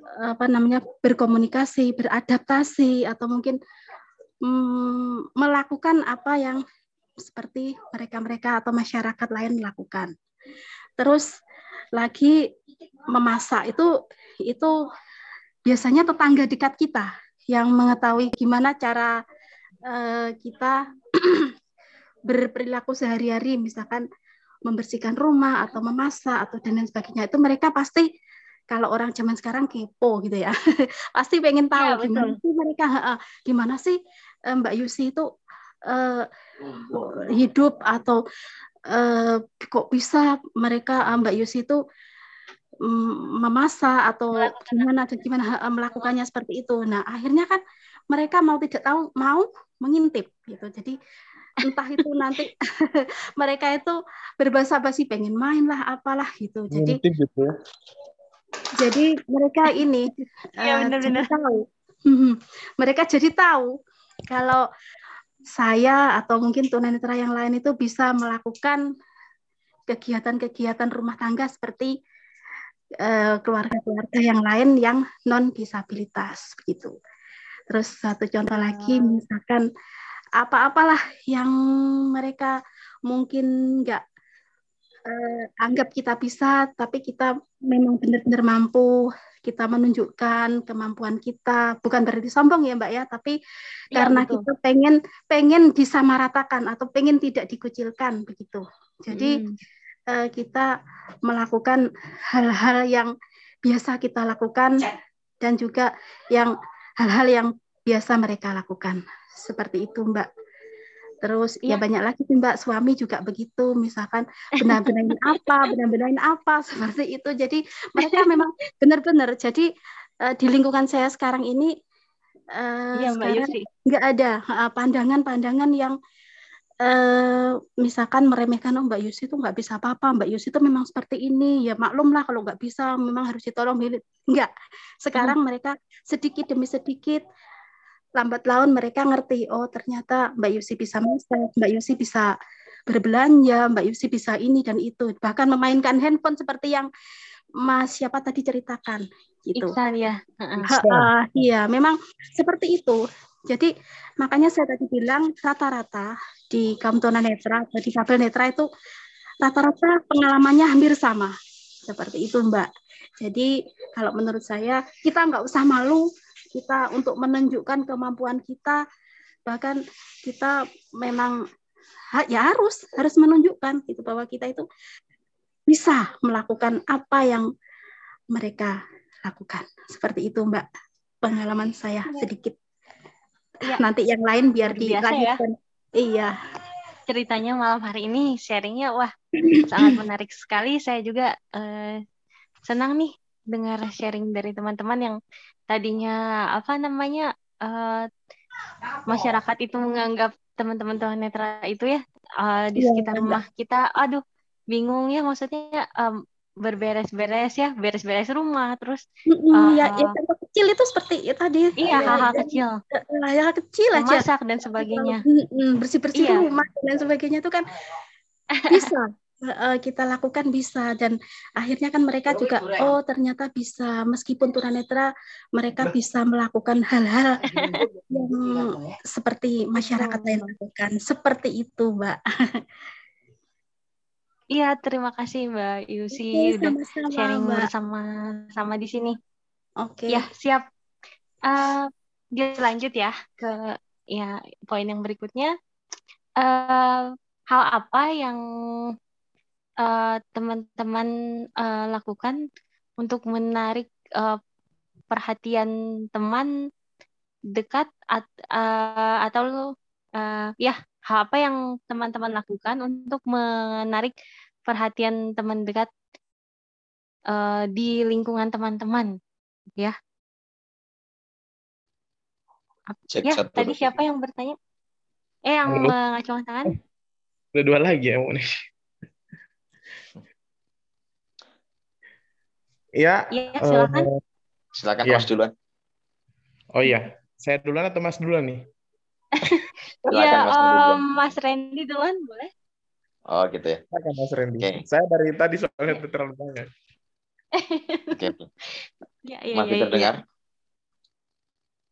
apa namanya berkomunikasi beradaptasi atau mungkin mm, melakukan apa yang seperti mereka-mereka atau masyarakat lain melakukan. Terus lagi memasak itu itu biasanya tetangga dekat kita yang mengetahui gimana cara uh, kita berperilaku sehari-hari, misalkan membersihkan rumah atau memasak atau dan lain sebagainya. Itu mereka pasti kalau orang zaman sekarang kepo gitu ya pasti pengen tahu ya, gimana sih mereka gimana sih eh, Mbak Yusi itu uh, hidup atau uh, kok bisa mereka uh, Mbak Yusi itu um, memasak atau gimana atau gimana uh, melakukannya seperti itu. Nah akhirnya kan mereka mau tidak tahu mau mengintip gitu. Jadi entah itu nanti mereka itu berbahasa basi pengen main lah apalah gitu. Jadi gitu ya. Jadi mereka ini ya, benar -benar. Uh, tahu. mereka jadi tahu kalau saya atau mungkin tunanetra yang lain itu bisa melakukan kegiatan-kegiatan rumah tangga seperti eh, keluarga-keluarga yang lain yang non disabilitas begitu. Terus satu contoh lagi misalkan apa-apalah yang mereka mungkin nggak uh, anggap kita bisa, tapi kita memang benar-benar mampu. Kita menunjukkan kemampuan kita. Bukan berarti sombong ya mbak ya tapi ya, karena betul. kita pengen pengen disamaratakan atau pengen tidak dikucilkan begitu. Jadi hmm. uh, kita melakukan hal-hal yang biasa kita lakukan dan juga yang hal-hal yang biasa mereka lakukan. Seperti itu mbak Terus ya, ya banyak lagi sih Mbak suami juga begitu, misalkan benar-benarin apa, benar-benarin apa seperti itu. Jadi mereka memang benar-benar. Jadi uh, di lingkungan saya sekarang ini uh, ya, sekarang nggak ada pandangan-pandangan uh, yang uh, misalkan meremehkan oh Mbak Yusi itu nggak bisa apa-apa, Mbak Yusi itu memang seperti ini, ya maklum lah kalau nggak bisa memang harus ditolong. Enggak. Sekarang hmm. mereka sedikit demi sedikit lambat laun mereka ngerti oh ternyata Mbak Yusi bisa masak, Mbak Yusi bisa berbelanja, Mbak Yusi bisa ini dan itu, bahkan memainkan handphone seperti yang Mas siapa tadi ceritakan gitu. Iksan ya. Uh, iya, memang seperti itu. Jadi makanya saya tadi bilang rata-rata di kaum tunanetra atau di kabel netra itu rata-rata pengalamannya hampir sama. Seperti itu, Mbak. Jadi kalau menurut saya kita nggak usah malu kita untuk menunjukkan kemampuan kita bahkan kita memang ya harus harus menunjukkan itu bahwa kita itu bisa melakukan apa yang mereka lakukan seperti itu mbak pengalaman saya ya. sedikit ya. nanti yang lain biar dilanjutkan ya. iya ceritanya malam hari ini sharingnya wah sangat menarik sekali saya juga eh, senang nih dengar sharing dari teman-teman yang tadinya apa namanya uh, masyarakat itu menganggap teman-teman tunanetra itu ya uh, di ya, sekitar rumah kita aduh bingung ya maksudnya um, berberes-beres ya beres-beres rumah terus uh, ya, ya contoh kecil itu seperti ya, tadi. Iya hal-hal kecil. hal kecil aja. Masak dan sebagainya. Bersih-bersih iya. rumah dan sebagainya itu kan bisa kita lakukan bisa. Dan akhirnya kan mereka juga oh ternyata bisa. Meskipun tunanetra mereka bisa melakukan hal-hal yang seperti masyarakat lain lakukan. Seperti itu mbak. Iya terima kasih mbak Yusi udah sama sharing mbak. bersama sama di sini. Oke. Okay. ya siap uh, lanjut ya ke ya poin yang berikutnya. Uh, hal apa yang Eh, teman-teman uh, lakukan untuk menarik uh, perhatian teman dekat at, uh, atau uh, ya apa yang teman-teman lakukan untuk menarik perhatian teman dekat uh, di lingkungan teman-teman ya. Cek ya tadi siapa yang bertanya? Eh yang mengacungkan tangan? Udah dua lagi ya nih Ya. Iya, silakan. Uh, silakan ya. Mas duluan. Oh iya, saya duluan atau Mas duluan nih? Iya, Mas, um, Mas Randy duluan boleh? Oh gitu ya. Silakan Mas Randy. Okay. Saya dari tadi soalnya terlalu banyak. Oke. Okay. Ya, ya, masih ya, terdengar?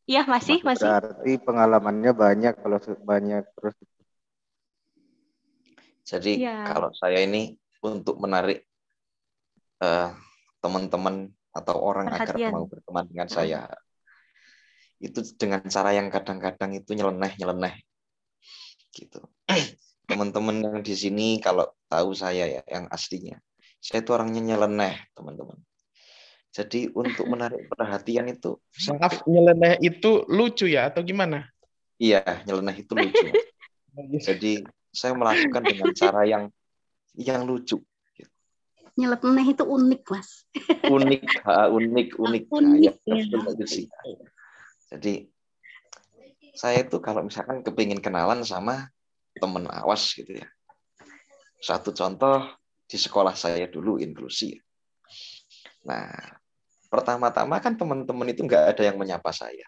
Iya masih masih. Berarti pengalamannya banyak kalau banyak terus. Jadi ya. kalau saya ini untuk menarik uh, teman-teman atau orang Perhatian. agar mau berteman dengan saya. Itu dengan cara yang kadang-kadang itu nyeleneh nyeleneh gitu. Teman-teman yang di sini kalau tahu saya ya yang aslinya. Saya itu orangnya nyeleneh teman-teman. Jadi untuk menarik perhatian itu maaf nyeleneh itu lucu ya atau gimana? Iya, nyeleneh itu lucu. Jadi saya melakukan dengan cara yang yang lucu. Nyeleneh itu unik, Mas. Unik, ha, unik, unik. Unik, Nah, ya, ya. sih. Jadi saya itu kalau misalkan kepingin kenalan sama temen awas gitu ya. Satu contoh di sekolah saya dulu inklusi. Nah, pertama-tama kan teman-teman itu nggak ada yang menyapa saya.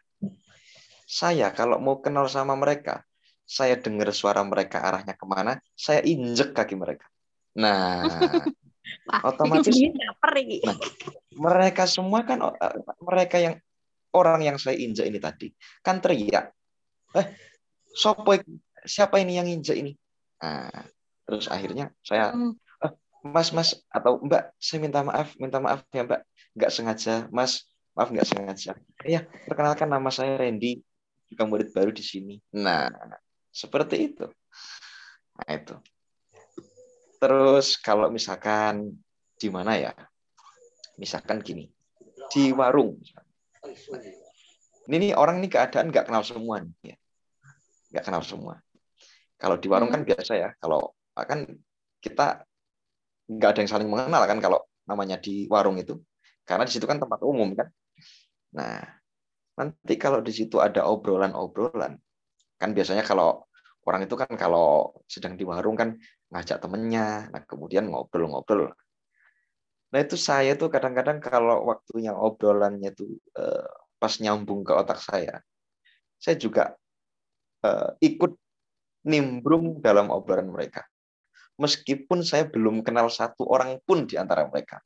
Saya kalau mau kenal sama mereka, saya dengar suara mereka arahnya ke mana, saya injek kaki mereka. Nah, Otomatis-. Nah, mereka semua kan eh, mereka yang orang yang saya injek ini tadi kan teriak, eh, sopo siapa ini yang injek ini? Nah, terus akhirnya saya Hmm. Mas, Mas, atau Mbak, saya minta maaf, minta maaf ya Mbak, nggak sengaja, Mas, maaf nggak sengaja. Ya, perkenalkan nama saya Randy, juga murid baru di sini. Nah, seperti itu. Nah, itu. Terus kalau misalkan di mana ya? Misalkan gini, di warung. Ini nih orang ini keadaan nggak kenal semua nih, ya. Nggak kenal semua. Kalau di warung kan biasa ya, kalau kan kita nggak ada yang saling mengenal kan kalau namanya di warung itu karena di situ kan tempat umum kan nah nanti kalau di situ ada obrolan-obrolan kan biasanya kalau orang itu kan kalau sedang di warung kan ngajak temennya nah kemudian ngobrol-ngobrol nah itu saya tuh kadang-kadang kalau waktunya obrolannya tuh eh, pas nyambung ke otak saya saya juga eh, ikut nimbrung dalam obrolan mereka meskipun saya belum kenal satu orang pun di antara mereka.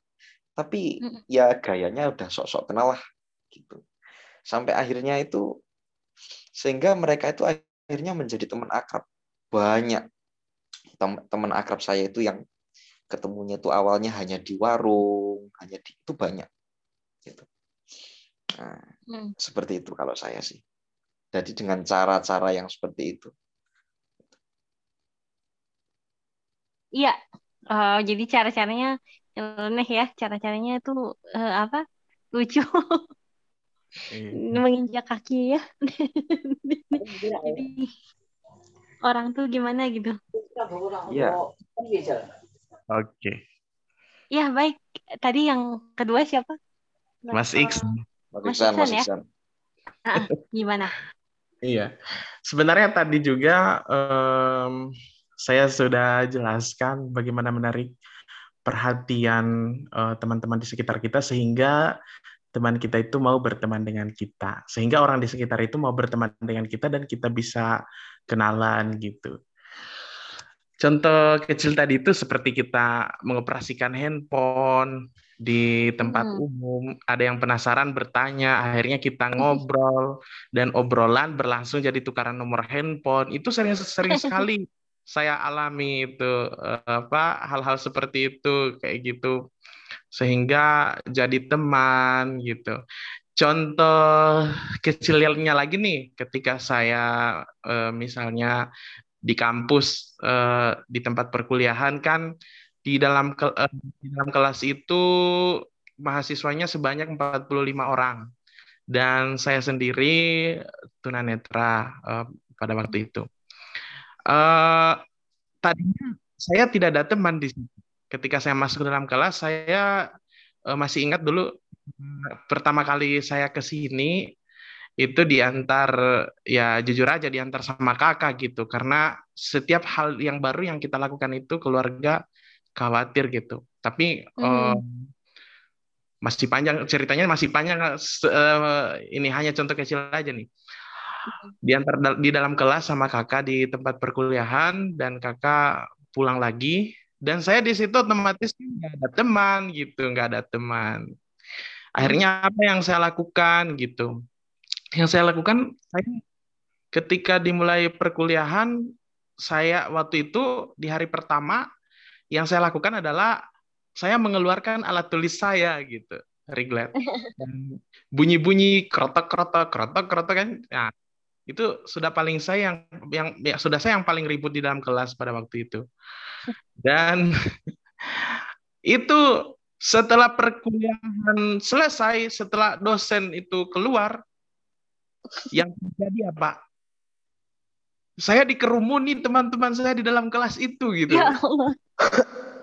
Tapi ya gayanya udah sok-sok kenal lah gitu. Sampai akhirnya itu sehingga mereka itu akhirnya menjadi teman akrab. Banyak tem- teman akrab saya itu yang ketemunya itu awalnya hanya di warung, hanya di itu banyak gitu. Nah, Hmm. seperti itu kalau saya sih. Jadi dengan cara-cara yang seperti itu. Iya, Eh, jadi cara-caranya nyeleneh ya, cara-caranya itu eh, apa? Lucu, Iya. menginjak kaki ya. Jadi orang tuh gimana gitu. Iya. Oke. Ya baik, tadi yang kedua siapa? Mas X. Mas Mas Iksan, Mas Iksan ya? Iksan. Gimana? Iya. Sebenarnya tadi juga em, saya sudah jelaskan bagaimana menarik perhatian eh, teman-teman di sekitar kita sehingga teman kita itu mau berteman dengan kita. Sehingga orang di sekitar itu mau berteman dengan kita dan kita bisa kenalan gitu. Contoh kecil tadi itu seperti kita mengoperasikan handphone di tempat Hmm. umum, ada yang penasaran bertanya, akhirnya kita ngobrol dan obrolan berlangsung jadi tukaran nomor handphone. Itu sering sering sekali saya alami itu eh, apa hal-hal seperti itu kayak gitu. Sehingga jadi teman gitu. Contoh kecilnya lagi nih ketika saya eh, misalnya di kampus eh, di tempat perkuliahan kan di dalam ke- eh, di dalam kelas itu mahasiswanya sebanyak 45 orang dan saya sendiri tunanetra pada waktu itu. Tadinya saya tidak ada teman di situ. Ketika saya masuk ke dalam kelas, saya eh, masih ingat dulu eh, pertama kali saya ke sini itu diantar ya jujur aja diantar sama kakak gitu. Karena setiap hal yang baru yang kita lakukan itu keluarga khawatir gitu. Tapi Hmm. eh, masih panjang ceritanya masih panjang eh, ini hanya contoh kecil aja nih. Diantar di dalam kelas sama kakak di tempat perkuliahan dan kakak pulang lagi dan saya di situ otomatis nggak ada teman gitu nggak ada teman. Akhirnya apa yang saya lakukan gitu? Yang saya lakukan saya ketika dimulai perkuliahan saya waktu itu di hari pertama yang saya lakukan adalah saya mengeluarkan alat tulis saya gitu reglet dan bunyi-bunyi krotok-krotok krotok-krotok kan. Nah itu sudah paling saya yang yang ya, sudah saya yang paling ribut di dalam kelas pada waktu itu dan itu setelah perkuliahan selesai setelah dosen itu keluar yang terjadi apa saya dikerumuni teman-teman saya di dalam kelas itu gitu. Ya Allah.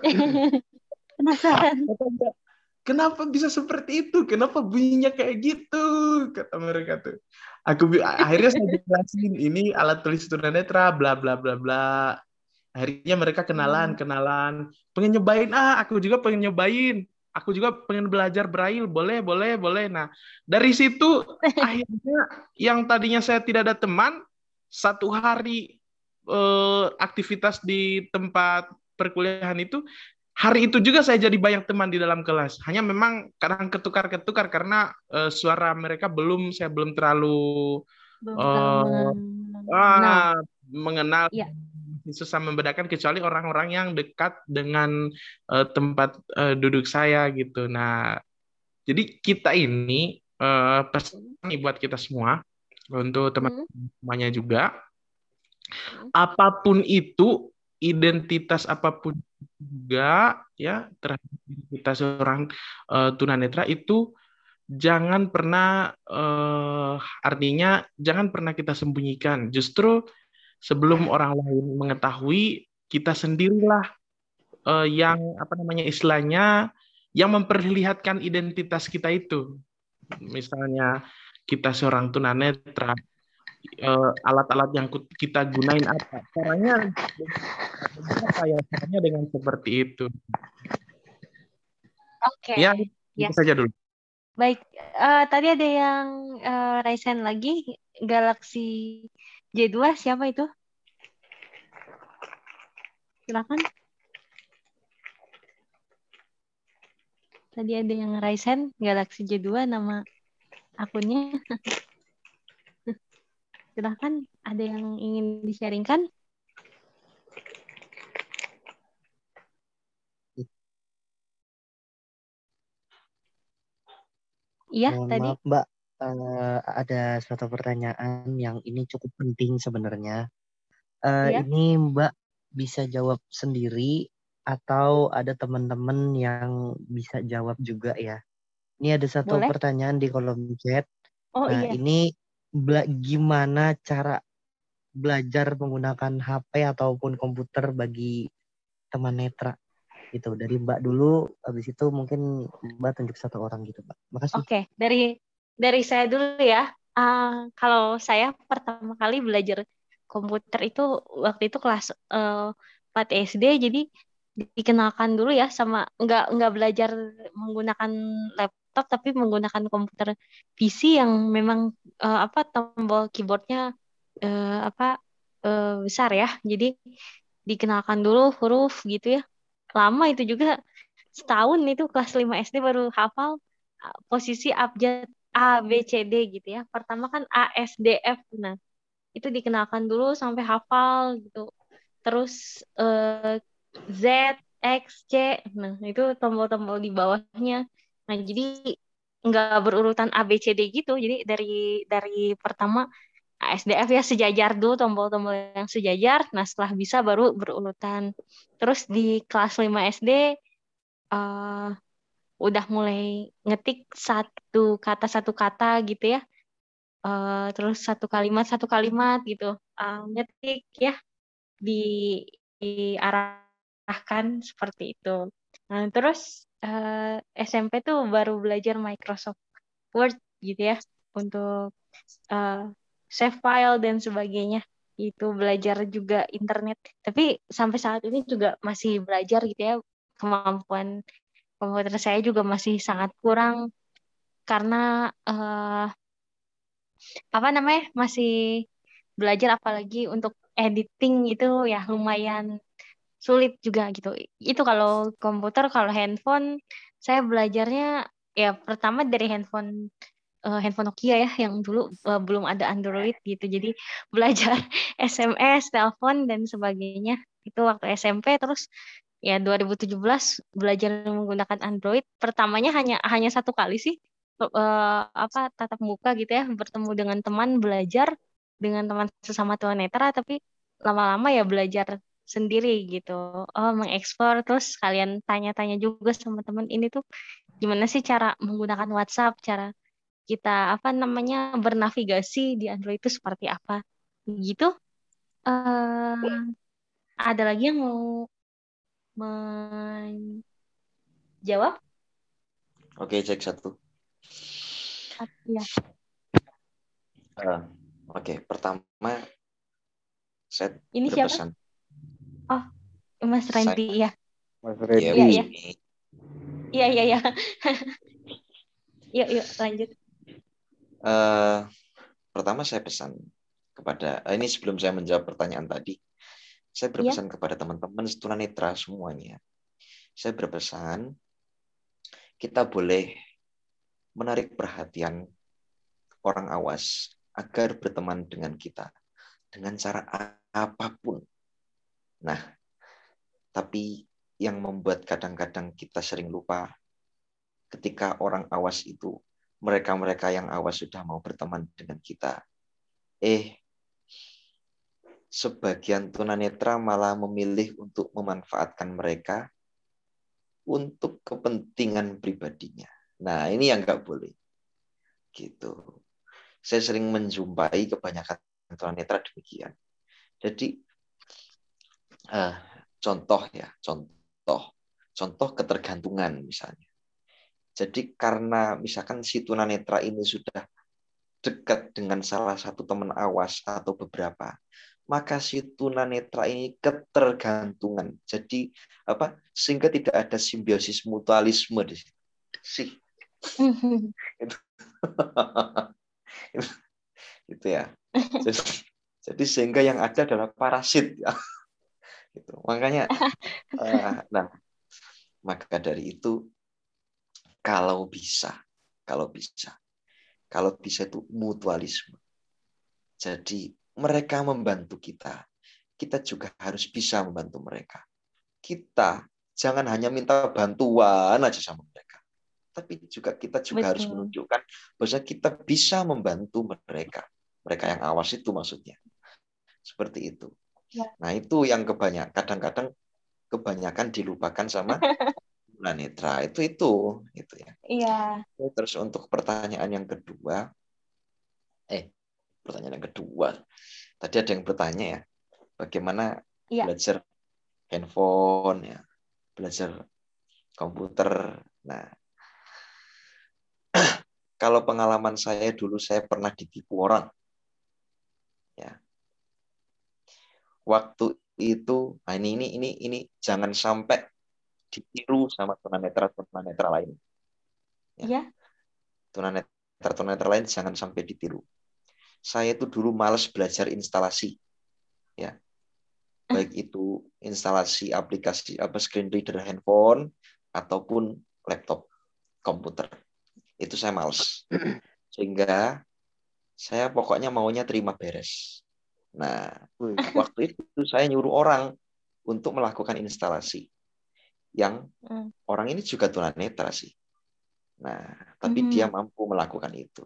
Penasaran. Kenapa bisa seperti itu? Kenapa bunyinya kayak gitu? Kata mereka tuh. Aku akhirnya saya jelasin ini alat tulis tunanetra bla bla bla bla. Akhirnya mereka kenalan, hmm. kenalan. Pengen nyobain ah, aku juga pengen nyobain. Aku juga pengen belajar braille, boleh, boleh, boleh. Nah, dari situ akhirnya yang tadinya saya tidak ada teman, satu hari eh, aktivitas di tempat perkuliahan itu hari itu juga saya jadi banyak teman di dalam kelas. Hanya memang kadang ketukar-ketukar karena uh, suara mereka belum saya belum terlalu uh, uh, mengenal ya. Susah membedakan kecuali orang-orang yang dekat dengan uh, tempat uh, duduk saya gitu. Nah, jadi kita ini uh, pesan nih buat kita semua untuk teman-temannya juga. Hmm. Apa pun itu identitas apa pun juga ya terhadap kita seorang uh, tunanetra itu jangan pernah uh, artinya jangan pernah kita sembunyikan justru sebelum orang lain mengetahui kita sendirilah uh, yang apa namanya istilahnya yang memperlihatkan identitas kita itu. Misalnya kita seorang tunanetra uh, alat-alat yang kita gunain apa? Caranya apa ya? Caranya dengan seperti itu. Oke. Okay. ya itu yes. saja dulu. Baik uh, tadi ada yang uh, Ryzen lagi Galaxy J2 siapa itu silakan tadi ada yang Ryzen Galaxy J2 nama akunnya Silahkan, ada yang ingin di-sharingkan? Iya, tadi. Maaf, Mbak. Uh, ada suatu pertanyaan yang ini cukup penting sebenarnya. Uh, iya? Ini Mbak bisa jawab sendiri atau ada teman-teman yang bisa jawab juga ya. Ini ada satu Boleh? pertanyaan di kolom chat. Oh nah, iya. Ini bela gimana cara belajar menggunakan HP ataupun komputer bagi teman netra gitu dari Mbak dulu habis itu mungkin Mbak tunjuk satu orang gitu Mbak makasih oke okay. dari dari saya dulu ya uh, kalau saya pertama kali belajar komputer itu waktu itu kelas uh, 4 SD jadi dikenalkan dulu ya sama nggak nggak belajar menggunakan laptop tapi menggunakan komputer PC yang memang uh, apa tombol keyboardnya uh, apa uh, besar ya. Jadi dikenalkan dulu huruf gitu ya. Lama itu juga setahun itu kelas 5 SD baru hafal posisi abjad A B C D gitu ya. Pertama kan A S D F. Nah, itu dikenalkan dulu sampai hafal gitu. Terus uh, Z X C. Nah, itu tombol-tombol di bawahnya Nah, jadi nggak berurutan A B C D gitu. Jadi dari dari pertama ASDF ya sejajar dulu tombol-tombol yang sejajar. Nah, setelah bisa baru berurutan. Terus di kelas 5 SD uh, udah mulai ngetik satu kata satu kata gitu ya. Uh, terus satu kalimat satu kalimat gitu. Uh, ngetik ya di diarahkan seperti itu. Nah, terus uh, eh, SMP tuh baru belajar Microsoft Word gitu ya untuk uh, save file dan sebagainya itu belajar juga internet tapi sampai saat ini juga masih belajar gitu ya kemampuan komputer saya juga masih sangat kurang karena uh, apa namanya masih belajar apalagi untuk editing itu ya lumayan sulit juga gitu. Itu kalau komputer, kalau handphone, saya belajarnya ya pertama dari handphone uh, handphone Nokia ya yang dulu uh, belum ada Android gitu. Jadi belajar SMS, telepon dan sebagainya itu waktu SMP terus ya 2017 belajar menggunakan Android. Pertamanya hanya hanya satu kali sih uh, apa tatap muka gitu ya bertemu dengan teman belajar dengan teman sesama tunanetra tapi lama-lama ya belajar sendiri gitu. Oh, mengeksplor terus kalian tanya-tanya juga sama teman ini tuh gimana sih cara menggunakan WhatsApp, cara kita apa namanya bernavigasi di Android itu seperti apa gitu. Eh, ada lagi yang mau menjawab? Oke, cek satu. Ya. Uh, Oke, pertama saya Ini berpesan. siapa? Oh, Mas Randy ya. Mas Ya. Iya, iya. ini. Iya, iya, iya. Yuk, yuk, lanjut. Eh, pertama saya pesan kepada eh, ini sebelum saya menjawab pertanyaan tadi, saya berpesan kepada teman-teman tunanetra semuanya. Saya berpesan kita boleh menarik perhatian orang awas agar berteman dengan kita dengan cara apa pun. Nah, tapi yang membuat kadang-kadang kita sering lupa ketika orang awas itu mereka-mereka yang awas sudah mau berteman dengan kita. Eh, sebagian tunanetra malah memilih untuk memanfaatkan mereka untuk kepentingan pribadinya. Nah, ini yang nggak boleh. Gitu. Saya sering menjumpai kebanyakan tunanetra demikian. Jadi, uh, contoh ya, contoh, contoh ketergantungan misalnya. Jadi karena misalkan si tunanetra ini sudah dekat dengan salah satu teman awas atau beberapa, maka si tunanetra ini ketergantungan. Jadi apa? Sehingga tidak ada simbiosis mutualisme di situ. Sih. itu. itu ya. Jadi, jadi sehingga yang ada adalah parasit ya. Gitu. Makanya uh, nah maka dari itu kalau bisa, kalau bisa, kalau bisa itu mutualisme. Jadi mereka membantu kita, kita juga harus bisa membantu mereka. Kita jangan hanya minta bantuan aja sama mereka, tapi juga kita juga Betul. harus menunjukkan bahwa kita bisa membantu mereka. Mereka yang awas itu maksudnya. Seperti itu. Ya. Nah, itu yang kebanyakan kadang-kadang kebanyakan dilupakan sama tunanetra itu itu itu ya. Iya. Terus untuk pertanyaan yang kedua, eh pertanyaan yang kedua, tadi ada yang bertanya ya, bagaimana iya. belajar handphone ya, belajar komputer. Nah, kalau pengalaman saya dulu saya pernah ditipu orang, ya. Waktu itu, nah ini ini ini ini jangan sampai ditiru sama tunanetra tunanetra lain. Ya. ya. Tunanetra tunanetra lain jangan sampai ditiru. Saya itu dulu males belajar instalasi, ya. Baik itu instalasi aplikasi apa screen reader handphone ataupun laptop komputer. Itu saya males. Sehingga saya pokoknya maunya terima beres. Nah, waktu itu saya nyuruh orang untuk melakukan instalasi yang hmm. orang ini juga tunanetra sih. Nah, tapi hmm. dia mampu melakukan itu.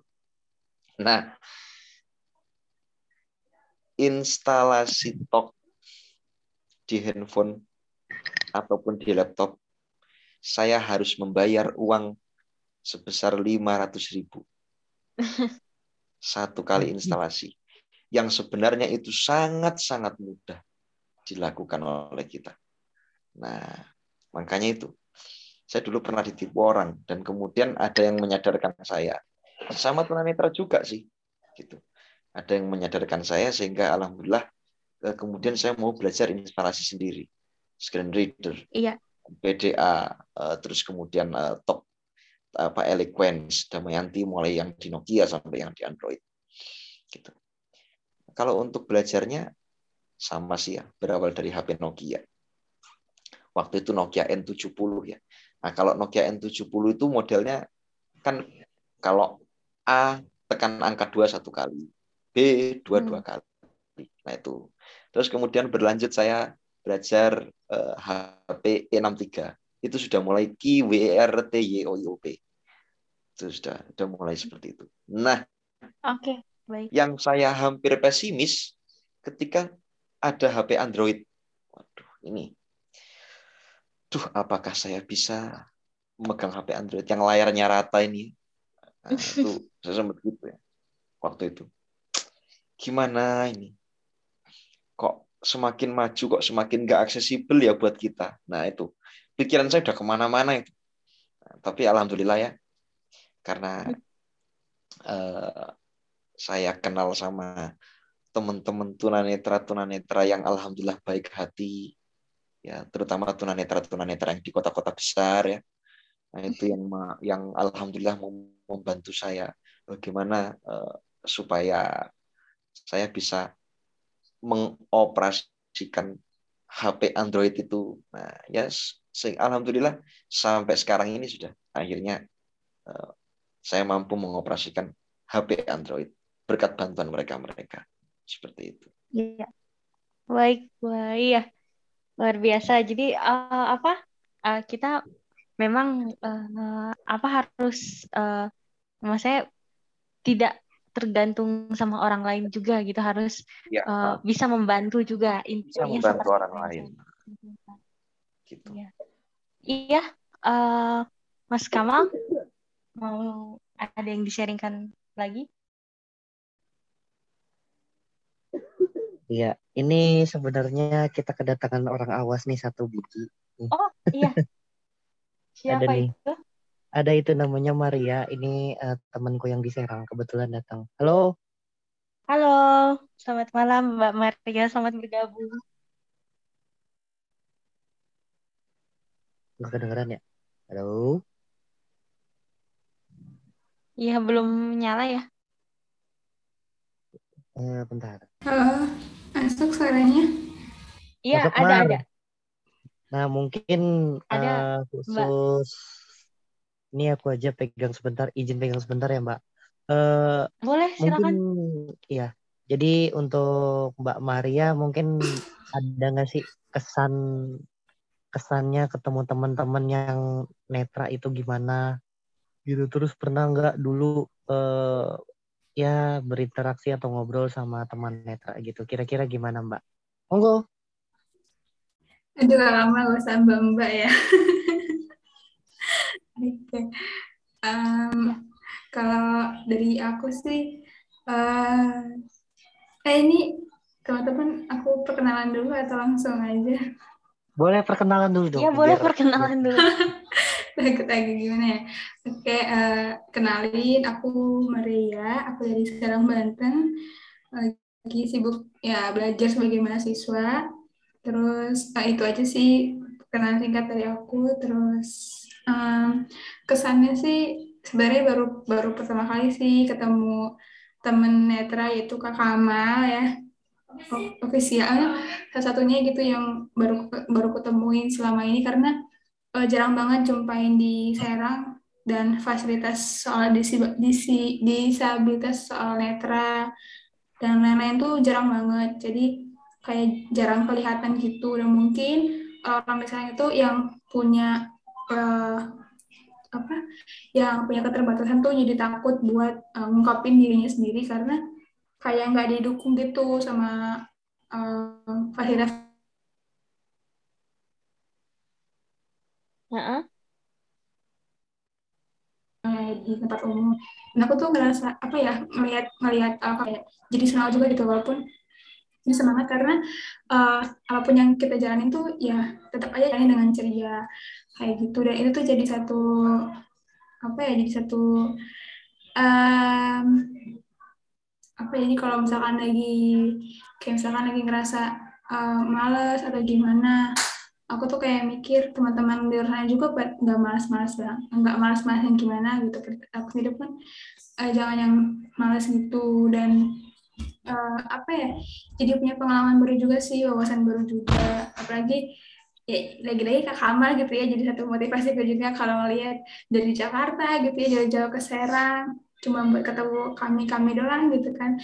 Nah, instalasi tok di handphone ataupun di laptop, saya harus membayar uang sebesar 500 ribu. Satu kali instalasi. Yang sebenarnya itu sangat-sangat mudah dilakukan oleh kita. Nah, Makanya itu. Saya dulu pernah ditipu orang dan kemudian ada yang menyadarkan saya. Sama tunanetra juga sih. Gitu. Ada yang menyadarkan saya sehingga alhamdulillah eh, kemudian saya mau belajar instalasi sendiri. Screen reader. Iya. PDA eh, terus kemudian eh, top apa Eloquence, Damayanti mulai yang di Nokia sampai yang di Android. Gitu. Kalau untuk belajarnya sama sih ya, berawal dari HP Nokia. Waktu itu Nokia N70 ya. Nah, kalau Nokia N70 itu modelnya kan kalau A tekan angka 2 satu kali, B dua dua hmm. kali. Nah, itu. Terus kemudian berlanjut saya belajar uh, HP E63. Itu sudah mulai Q, W, R, T, Y, O, Y, O, P. Itu sudah, sudah mulai seperti itu. Nah, oke, okay, baik. Yang saya hampir pesimis ketika ada HP Android. Waduh, ini duh apakah saya bisa memegang HP Android yang layarnya rata ini nah, itu saya sempat gitu ya waktu itu gimana ini kok semakin maju kok semakin nggak aksesibel ya buat kita. Nah itu pikiran saya udah ke mana-mana itu. Nah, tapi alhamdulillah ya karena uh, saya kenal sama teman-teman tunanetra tunanetra yang alhamdulillah baik hati ya terutama tunanetra tunanetra yang di kota-kota besar ya nah itu yang yang alhamdulillah membantu saya bagaimana uh, supaya saya bisa mengoperasikan HP Android itu. Nah, ya alhamdulillah sampai sekarang ini sudah akhirnya uh, saya mampu mengoperasikan HP Android berkat bantuan mereka-mereka. Seperti itu. Iya. Baik, baik ya. Luar biasa. Jadi uh, apa? Uh, kita memang uh, apa harus uh, saya tidak tergantung sama orang lain juga gitu harus ya. uh, bisa membantu juga bisa membantu orang itu. lain gitu iya, iya uh, Mas Kamal mau ada yang disharingkan lagi Iya, ini sebenarnya kita kedatangan orang awas nih satu biji. Oh iya. Siapa ada nih. itu? ada itu namanya Maria. Ini uh, temanku yang di Serang kebetulan datang. Halo. Halo, selamat malam Mbak Maria, selamat bergabung. Nggak kedengeran ya? Halo. Iya, belum nyala ya? Eh, bentar. Halo, masuk suaranya? Iya, ada, ada. Nah, mungkin ada, uh, khusus Mbak ini aku aja pegang sebentar, izin pegang sebentar ya Mbak. Uh, Boleh, silakan. Mungkin, ya. Jadi untuk Mbak Maria mungkin ada nggak sih kesan kesannya ketemu teman-teman yang netra itu gimana gitu terus pernah nggak dulu uh, ya berinteraksi atau ngobrol sama teman netra gitu kira-kira gimana mbak monggo Aduh lama gak usah mbak mbak ya Oke. Um, kalau dari aku sih, uh, eh ini teman-teman aku perkenalan dulu atau langsung aja? Boleh perkenalan dulu dong. Iya boleh perkenalan dulu. Takut lagi gimana ya? Oke, uh, kenalin aku Maria, aku dari Serang Banten. Lagi sibuk ya belajar sebagai mahasiswa. Terus uh, itu aja sih perkenalan singkat dari aku. Terus Um, kesannya sih sebenarnya baru baru pertama kali sih ketemu temen netra yaitu Kak Kamal ya ofisialnya salah satunya gitu yang baru baru ketemuin selama ini karena uh, jarang banget jumpain di Serang dan fasilitas soal disi, disi, disabilitas soal netra dan lain-lain tuh jarang banget. Jadi kayak jarang kelihatan gitu. Dan mungkin orang di sana itu yang punya uh, apa yang punya keterbatasan tuh jadi takut buat uh, ngungkapin dirinya sendiri karena kayak nggak didukung gitu sama uh, fasilitas uh-uh. di tempat umum. Dan aku tuh ngerasa apa ya ngelihat ngelihat apa ya jadi senang juga gitu walaupun ini semangat karena uh, apa pun yang kita jalanin tuh ya tetap aja jalanin dengan ceria kayak gitu dan itu tuh jadi satu apa ya jadi satu um, apa ya, jadi kalau misalkan lagi kayak misalkan lagi ngerasa uh, males atau gimana aku tuh kayak mikir teman-teman di sana juga nggak malas-malas bang nggak malas-malas yang gimana gitu aku hidup pun uh, jangan yang malas gitu. Dan uh, apa ya jadi punya pengalaman baru juga sih wawasan baru juga. Apalagi ya lagi-lagi ke kamar gitu ya jadi satu motivasi gue juga kalau ngeliat dari Jakarta gitu ya jauh-jauh ke Serang cuma buat ketemu kami-kami doang gitu kan.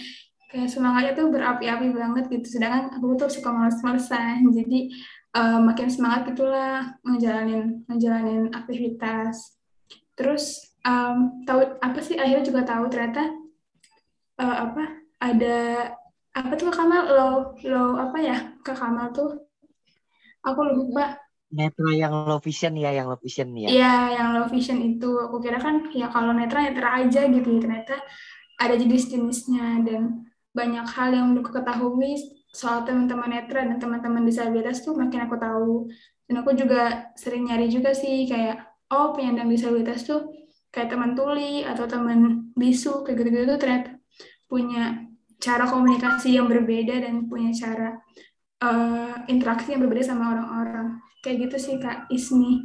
Kayak semangatnya tuh berapi-api banget gitu sedangkan aku tuh suka males-malesan jadi uh, makin semangat gitulah ngejalanin ngejalanin aktivitas terus um, tahu apa sih akhirnya juga tahu ternyata uh, apa ada apa tuh Kamal lo lo apa ya ke Kamal tuh Aku lupa. Netra yang low vision ya, yang low vision ya. Iya, yang low vision itu. Aku kira kan ya kalau netra netra aja gitu ya. Ternyata ada jenis-jenisnya dan banyak hal yang udah ketahui soal teman-teman netra dan teman-teman disabilitas tuh makin aku tahu. Dan aku juga sering nyari juga sih kayak oh penyandang disabilitas tuh kayak teman tuli atau teman bisu kayak gitu-gitu tuh ternyata punya cara komunikasi yang berbeda dan punya cara uh, interaksi yang berbeda sama orang-orang. Kayak gitu sih kak Ismi.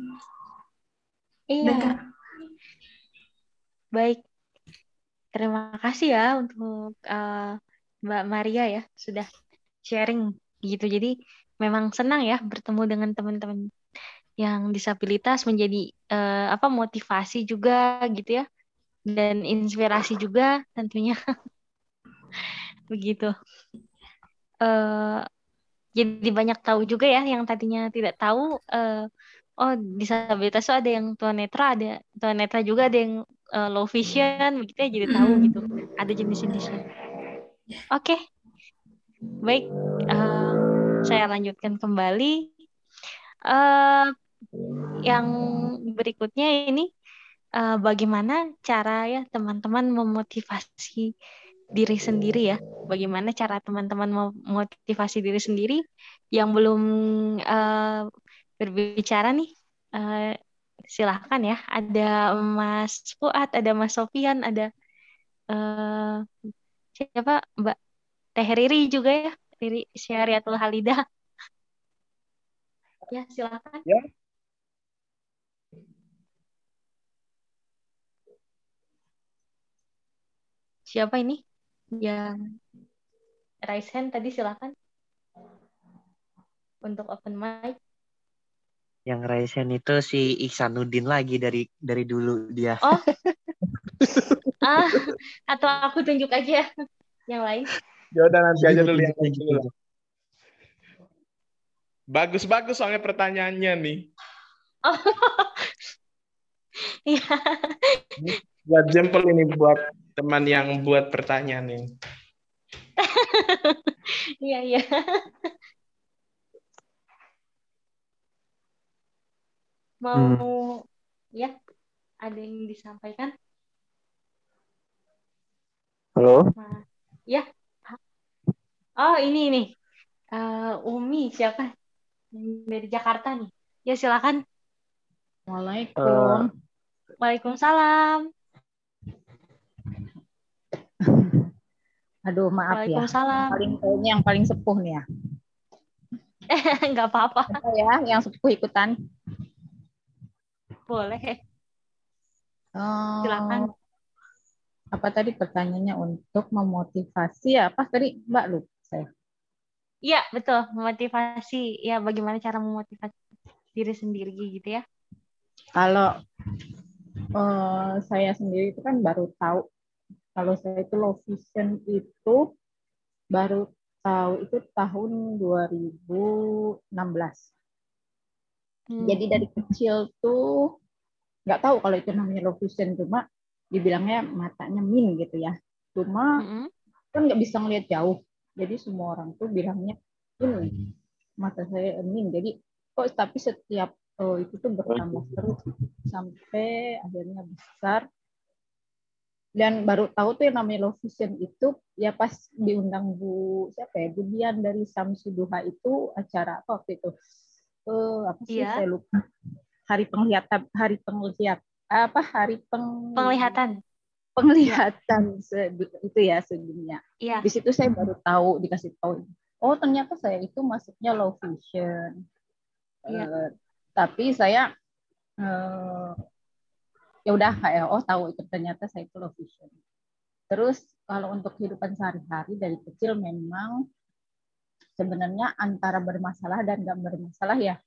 Iya. Kak. baik. Terima kasih ya untuk uh, Mbak Maria ya sudah sharing gitu. Jadi memang senang ya bertemu dengan teman-teman yang disabilitas menjadi uh, apa motivasi juga gitu ya dan inspirasi juga tentunya begitu. Uh, jadi banyak tahu juga ya yang tadinya tidak tahu. Uh, oh disabilitas itu ada yang tunanetra, ada tunanetra juga ada yang low vision begitu ya jadi tahu gitu. Ada jenis-jenisnya. Oke, okay. Baik. Uh, saya lanjutkan kembali. Uh, yang berikutnya ini uh, bagaimana cara ya teman-teman memotivasi diri sendiri ya. Bagaimana cara teman-teman memotivasi diri sendiri yang belum uh, berbicara nih. Uh, silahkan ya. Ada Mas Fuad, ada Mas Sofian, ada uh, siapa Mbak Teh Riri juga ya. Riri Syariatul Halidah ya silakan. Ya. Siapa ini? Yang raise hand tadi silakan. Untuk open mic. Yang raise hand itu si Ihsanuddin lagi dari dari dulu dia. Oh. Ah atau aku tunjuk aja yang lain ya udah nanti aja dulu yang lain dulu bagus bagus soalnya pertanyaannya nih oh. Iya. buat jempol ini buat teman yang buat pertanyaan ini iya iya mau hmm. ya ada yang disampaikan Halo. Nah, ya. Oh ini nih. Uh, Umi siapa? Dari Jakarta nih. Ya silakan. Waalaikumsalam. Uh, Waalaikumsalam. Aduh maaf ya. Waalaikumsalam. Yang paling kayaknya yang paling sepuh nih ya. Enggak apa-apa. Ya, yang sepuh ikutan. Boleh. Uh, silakan apa tadi pertanyaannya untuk memotivasi apa tadi Mbak lu saya? Iya betul memotivasi ya bagaimana cara memotivasi diri sendiri gitu ya? Kalau uh, saya sendiri itu kan baru tahu kalau saya itu low vision itu baru tahu itu tahun 2016. Hmm. Jadi dari kecil tuh nggak tahu kalau itu namanya low vision cuma dibilangnya matanya min gitu ya cuma mm-hmm. kan nggak bisa ngelihat jauh jadi semua orang tuh bilangnya ini mata saya min jadi kok tapi setiap oh, itu tuh bertambah terus sampai akhirnya besar. Dan baru tahu tuh yang namanya low vision itu ya pas diundang Bu siapa ya Bu Dian dari Samsuduha itu acara apa waktu itu? Uh, apa sih yeah. saya lupa. Hari penglihatan hari penglihatan apa hari peng... penglihatan penglihatan itu ya sedunia. Iya. Di situ saya baru tahu dikasih tahu. Oh ternyata saya itu masuknya low vision. Iya. Uh, tapi saya uh, ya udah kayak oh tahu itu ternyata saya itu low vision. Terus kalau untuk kehidupan sehari-hari dari kecil memang sebenarnya antara bermasalah dan nggak bermasalah ya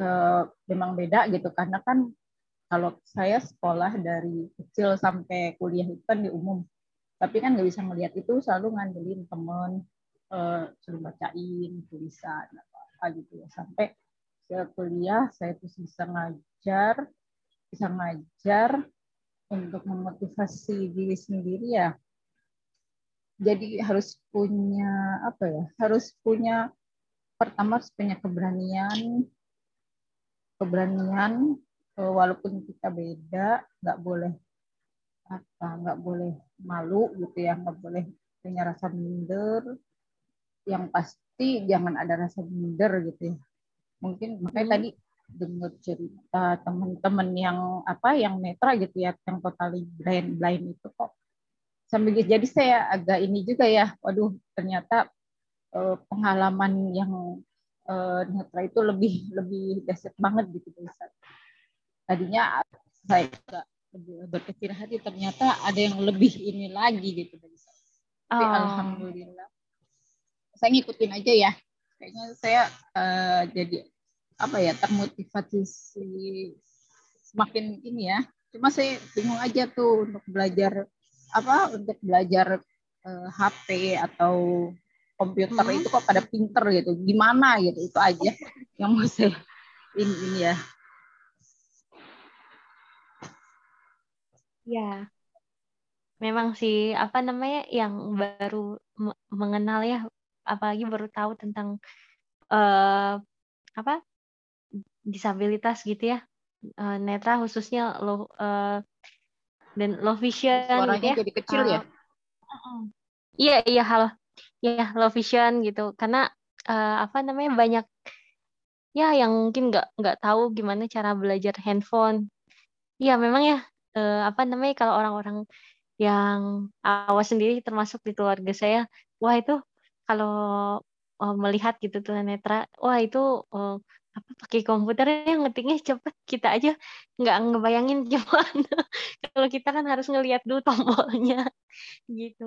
uh, memang beda gitu karena kan kalau saya sekolah dari kecil sampai kuliah itu kan di umum. Tapi kan nggak bisa melihat itu selalu ngandelin temen uh, suruh bacain tulisan apa, apa gitu ya. Sampai saya kuliah saya terus bisa ngajar bisa ngajar untuk memotivasi diri sendiri ya. Jadi harus punya apa ya harus punya pertama harus punya keberanian keberanian Eh, walaupun kita beda nggak boleh apa nggak boleh malu gitu ya nggak boleh punya rasa minder yang pasti jangan ada rasa minder gitu ya mungkin makanya Hmm. tadi dengar cerita teman-teman yang apa yang netra gitu ya yang totally blind blind itu kok sambil gitu. jadi saya agak ini juga ya waduh ternyata eh, pengalaman yang eh, netra itu lebih lebih dahsyat banget gitu Ustaz. Tadinya saya juga berkecil hati ternyata ada yang lebih ini lagi gitu dari saya. Tapi Oh. alhamdulillah. Saya ngikutin aja ya. Kayaknya saya eh, jadi apa ya termotivasi semakin ini ya. Cuma saya bingung aja tuh untuk belajar apa untuk belajar eh, HP atau komputer Hmm. itu kok pada pinter gitu. Gimana gitu itu aja yang mau saya ini, ini ya Ya, memang sih apa namanya yang baru me- mengenal ya, apalagi baru tahu tentang eh apa disabilitas gitu ya, Eh, netra khususnya low eh, dan low vision gitu suaranya ya. jadi kecil ya Eh, mm-mm. Iya iya halo, iya low vision gitu, karena eh, apa namanya banyak ya yang mungkin nggak nggak tahu gimana cara belajar handphone. Iya memang ya eh, apa namanya kalau orang-orang yang awas sendiri termasuk di keluarga saya, wah itu kalau eh, melihat gitu tunanetra, wah itu eh, apa pakai komputer yang ngetiknya cepet kita aja nggak ngebayangin gimana kalau kita kan harus ngelihat dulu tombolnya gitu.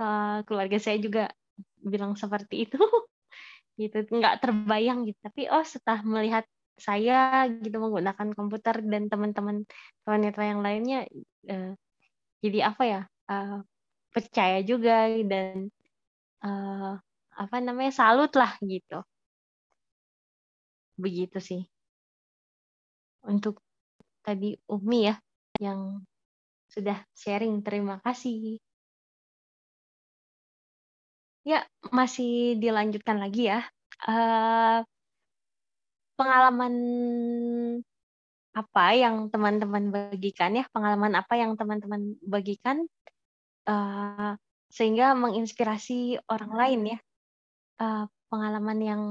Eh, keluarga saya juga bilang seperti itu gitu nggak terbayang gitu tapi oh setelah melihat saya gitu menggunakan komputer dan teman-teman wanita yang lainnya eh, jadi apa ya eh, percaya juga dan eh, apa namanya salut lah gitu. Begitu sih. Untuk tadi Umi ya yang sudah sharing terima kasih. Ya masih dilanjutkan lagi ya. Eh, pengalaman apa yang teman-teman bagikan ya? Pengalaman apa yang teman-teman bagikan eh, sehingga menginspirasi orang lain ya? Eh, pengalaman yang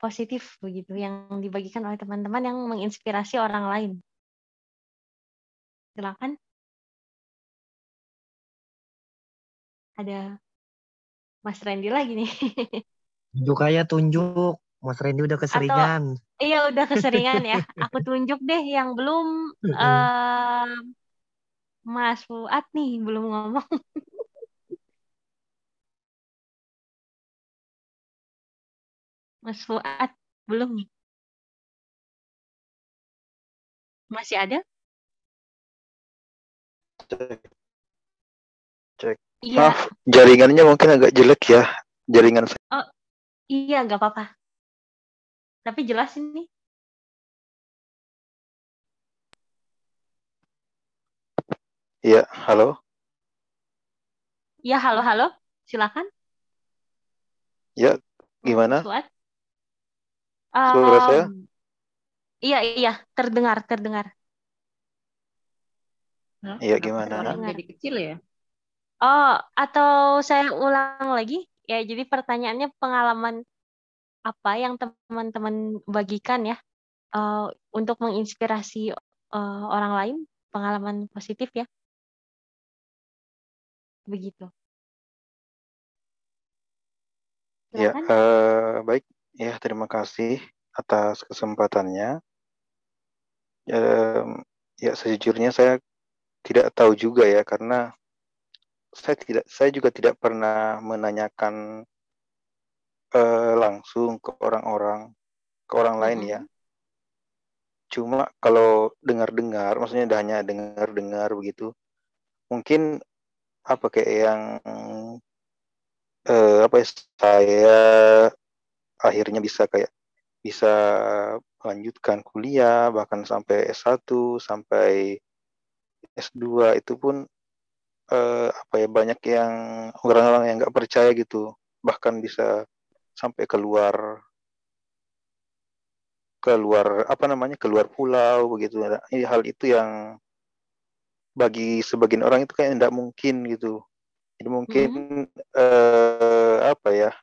positif begitu yang dibagikan oleh teman-teman yang menginspirasi orang lain. Silakan. Ada Mas Randy lagi nih. Tunjuk aja tunjuk. Mas Randy udah keseringan. Iya udah keseringan ya. Aku tunjuk deh yang belum eh, Mas Fuad nih belum ngomong. Mas Fuad belum. Masih ada? Cek. Cek. Iya. Maaf, jaringannya mungkin agak jelek ya. Jaringan saya. Oh iya nggak apa-apa. Tapi jelas ini. Iya, halo. Ya halo halo. Silakan. Ya, gimana? Fuad. Suara saya? Em, Iya iya terdengar terdengar. Iya, gimana? Terdengar. jadi kecil ya Oh, atau saya ulang lagi? Ya, jadi pertanyaannya pengalaman apa yang teman-teman bagikan ya eh, untuk menginspirasi eh, orang lain, pengalaman positif ya. Begitu. Ya, eh, baik. Ya, terima kasih atas kesempatannya. Em, ya, sejujurnya saya tidak tahu juga ya karena saya tidak saya juga tidak pernah menanyakan eh, langsung ke orang-orang ke orang lain ya. Cuma kalau dengar-dengar, maksudnya hanya dengar-dengar begitu, mungkin apa kayak yang eh, apa ya, saya akhirnya bisa kayak bisa melanjutkan kuliah bahkan sampai S1 sampai S2 itu pun eh, apa ya banyak yang orang-orang yang nggak percaya gitu bahkan bisa sampai keluar keluar apa namanya keluar pulau begitu ini hal itu yang bagi sebagian orang itu kayak tidak mungkin gitu Jadi mungkin eh, apa ya?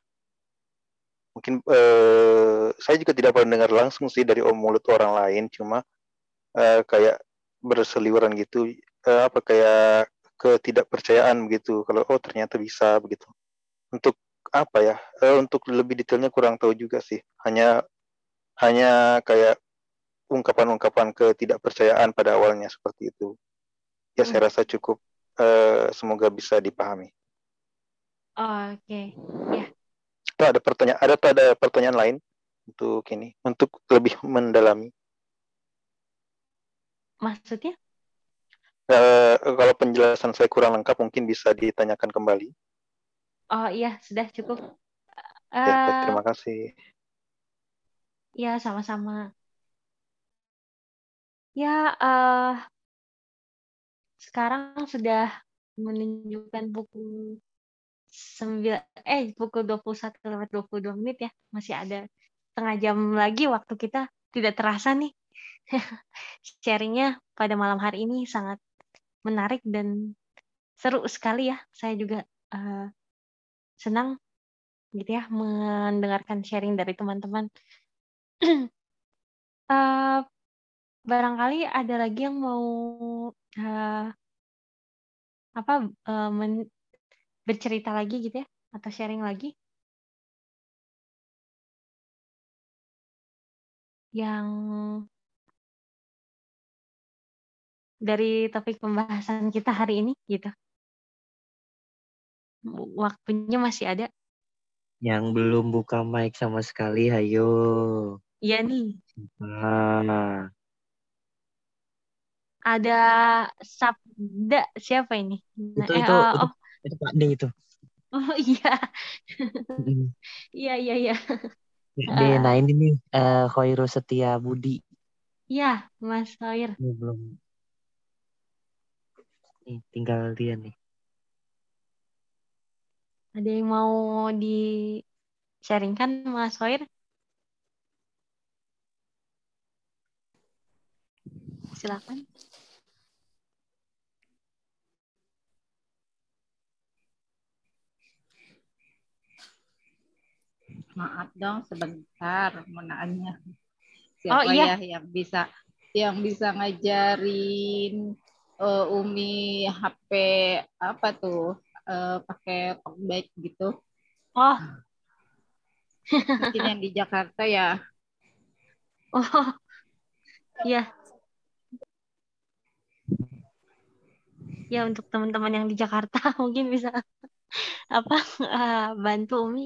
Mungkin eh, saya juga tidak pernah dengar langsung sih dari om mulut orang lain, cuma eh, kayak berseliweran gitu, eh, apa kayak ketidakpercayaan begitu. Kalau oh ternyata bisa begitu. Untuk apa ya? Eh, untuk lebih detailnya kurang tahu juga sih. Hanya hanya kayak ungkapan-ungkapan ketidakpercayaan pada awalnya seperti itu. Ya saya rasa cukup. Eh, semoga bisa dipahami. Oh, Oke, ya. Atau ada pertanyaan ada ada pertanyaan lain untuk ini untuk lebih mendalami. Maksudnya? Eh, kalau penjelasan saya kurang lengkap mungkin bisa ditanyakan kembali. Oh iya, sudah cukup. Ya, Eh, terima kasih. ya, sama-sama. Ya, eh sekarang sudah menunjukkan pukul 9 eh pukul 21 lewat 22 menit ya. Masih ada setengah jam lagi waktu kita tidak terasa nih. Sharingnya pada malam hari ini sangat menarik dan seru sekali ya. Saya juga eh, senang gitu ya mendengarkan sharing dari teman-teman. Eh, barangkali ada lagi yang mau eh, apa eh, men- bercerita lagi gitu ya atau sharing lagi yang dari topik pembahasan kita hari ini gitu. Waktunya masih ada. Yang belum buka mic sama sekali, hayo. Iya nih, Ah, ada Sabda siapa ini? Nah, itu eh, itu oh, itu oh, itu Pak D itu. oh, iya, iya iya iya, Pak D. Nah ini nih eh Khairu Setia Budi. iya Mas. Ini belum. Nih, tinggal dia nih. Ada yang mau di sharingkan Mas Hoir? Silakan. Maaf dong sebentar mau nanya. Oh, Siapa iya. ya yang bisa yang bisa ngajarin eh, Umi HP apa tuh eh, pakai talkback gitu? Oh, Mungkin yang di Jakarta ya. oh, iya. Ya untuk teman-teman yang di Jakarta mungkin bisa apa eh, bantu Umi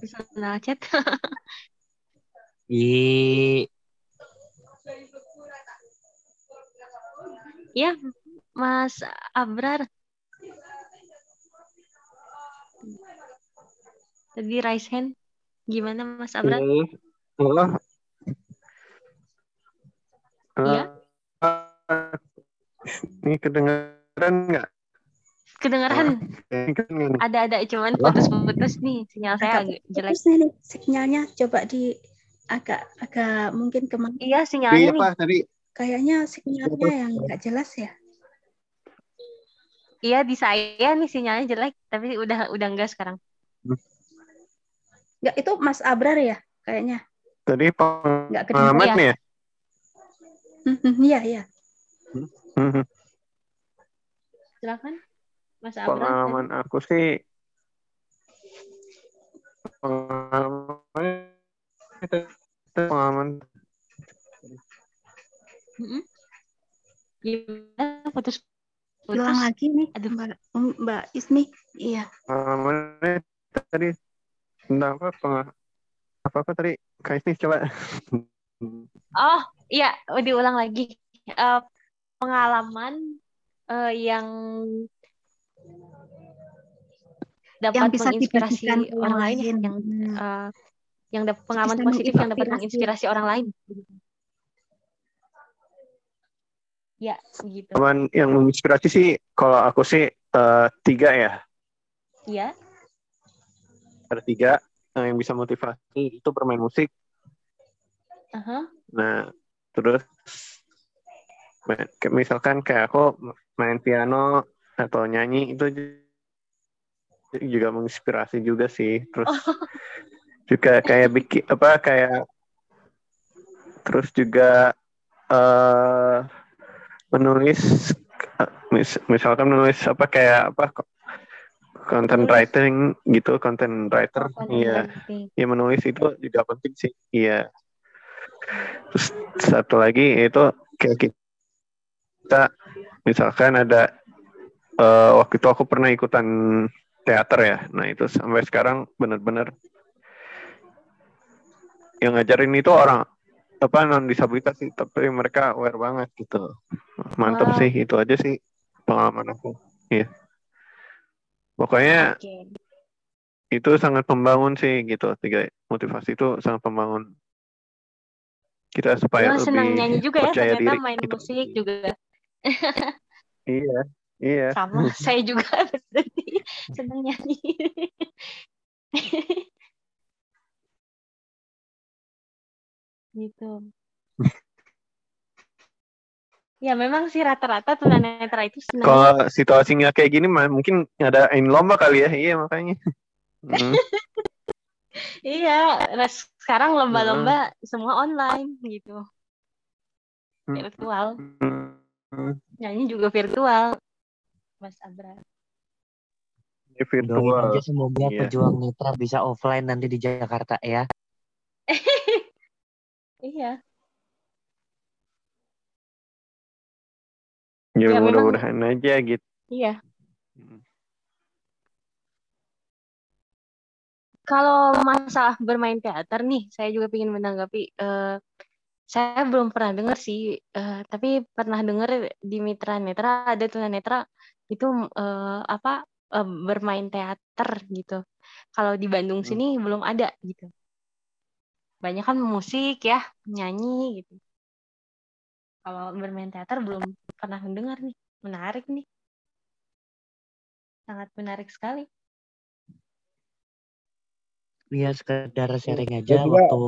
bisa kenal chat. Ih, Ya, Mas Abrar. Tadi raise hand. Gimana Mas Abrar? Oh, oh. Iya. Eh, ini kedengaran nggak? Kedengaran? Ada-ada cuman putus-putus nih. Sinyal saya agak jelek. Terus nih sinyalnya coba di agak agak mungkin ke mana? Iya, Jadi sinyalnya nih. apa tadi? Kayaknya sinyalnya yang nggak jelas ya. Iya, di saya nih sinyalnya jelek, tapi udah udah enggak sekarang. Nggak itu Mas Abrar ya kayaknya. Tadi Nggak kedengaran. pengalaman Iya. nih ya? Mhm, Iya iya. Silakan. Mas Abrar. Pengalaman aku sih pengalaman itu pengalaman Mm-mm. Gimana? Hilang lagi nih Aduh. Mbak Mbak Ismi. Iya. pengalamannya tadi tentang apa peng- apa apa tadi Kak Isni coba Oh, iya, diulang lagi. Eh, pengalaman eh, yang dapat Yang bisa menginspirasi orang lain, lain. yang eh, yang dapat pengalaman Bisa positif yang dapat menginspirasi. orang lain. Ya, gitu. Pengalaman yang menginspirasi sih kalau aku sih eh, tiga ya Iya. Ada tiga eh, yang bisa motivasi itu bermain musik Aha. nah terus misalkan kayak aku main piano atau nyanyi itu juga menginspirasi juga sih. Terus juga kayak bikin apa kayak terus juga uh, menulis mis misalkan menulis apa kayak apa content writing gitu content writer. Iya. ya menulis itu juga penting sih. Iya. Terus satu lagi itu kayak kita misalkan ada uh, waktu itu aku pernah ikutan teater ya. Nah itu sampai sekarang benar-benar yang ngajarin itu orang apa non disabilitas sih tapi mereka aware banget gitu. Mantap wow. sih itu aja sih pengalaman aku. Iya pokoknya okay. itu sangat pembangun sih gitu tiga motivasi itu sangat pembangun kita supaya oh, lebih senang nyanyi juga ya ternyata diri, main gitu. musik juga iya iya sama saya juga berarti senang nyanyi gitu ya memang sih rata-rata tunanetra itu senang kalau situasinya kayak gini mah mungkin ada in lomba kali ya iya makanya hmm. iya sekarang lomba-lomba hmm. semua online gitu hmm. virtual hmm. nyanyi juga virtual Mas Abra ya, virtual aja semoga yeah. pejuang mitra bisa offline nanti di Jakarta ya Iya. Ya, ya mudah-mudahan aja gitu. Iya. Hmm. Kalau masalah bermain teater nih, saya juga ingin menanggapi. Uh, saya belum pernah dengar sih, uh, tapi pernah dengar di Mitra Netra ada tunanetra itu uh, apa uh, bermain teater gitu. Kalau di Bandung hmm. sini belum ada gitu banyak kan musik ya nyanyi gitu kalau bermain teater belum pernah mendengar nih menarik nih sangat menarik sekali Iya sekedar sharing aja waktu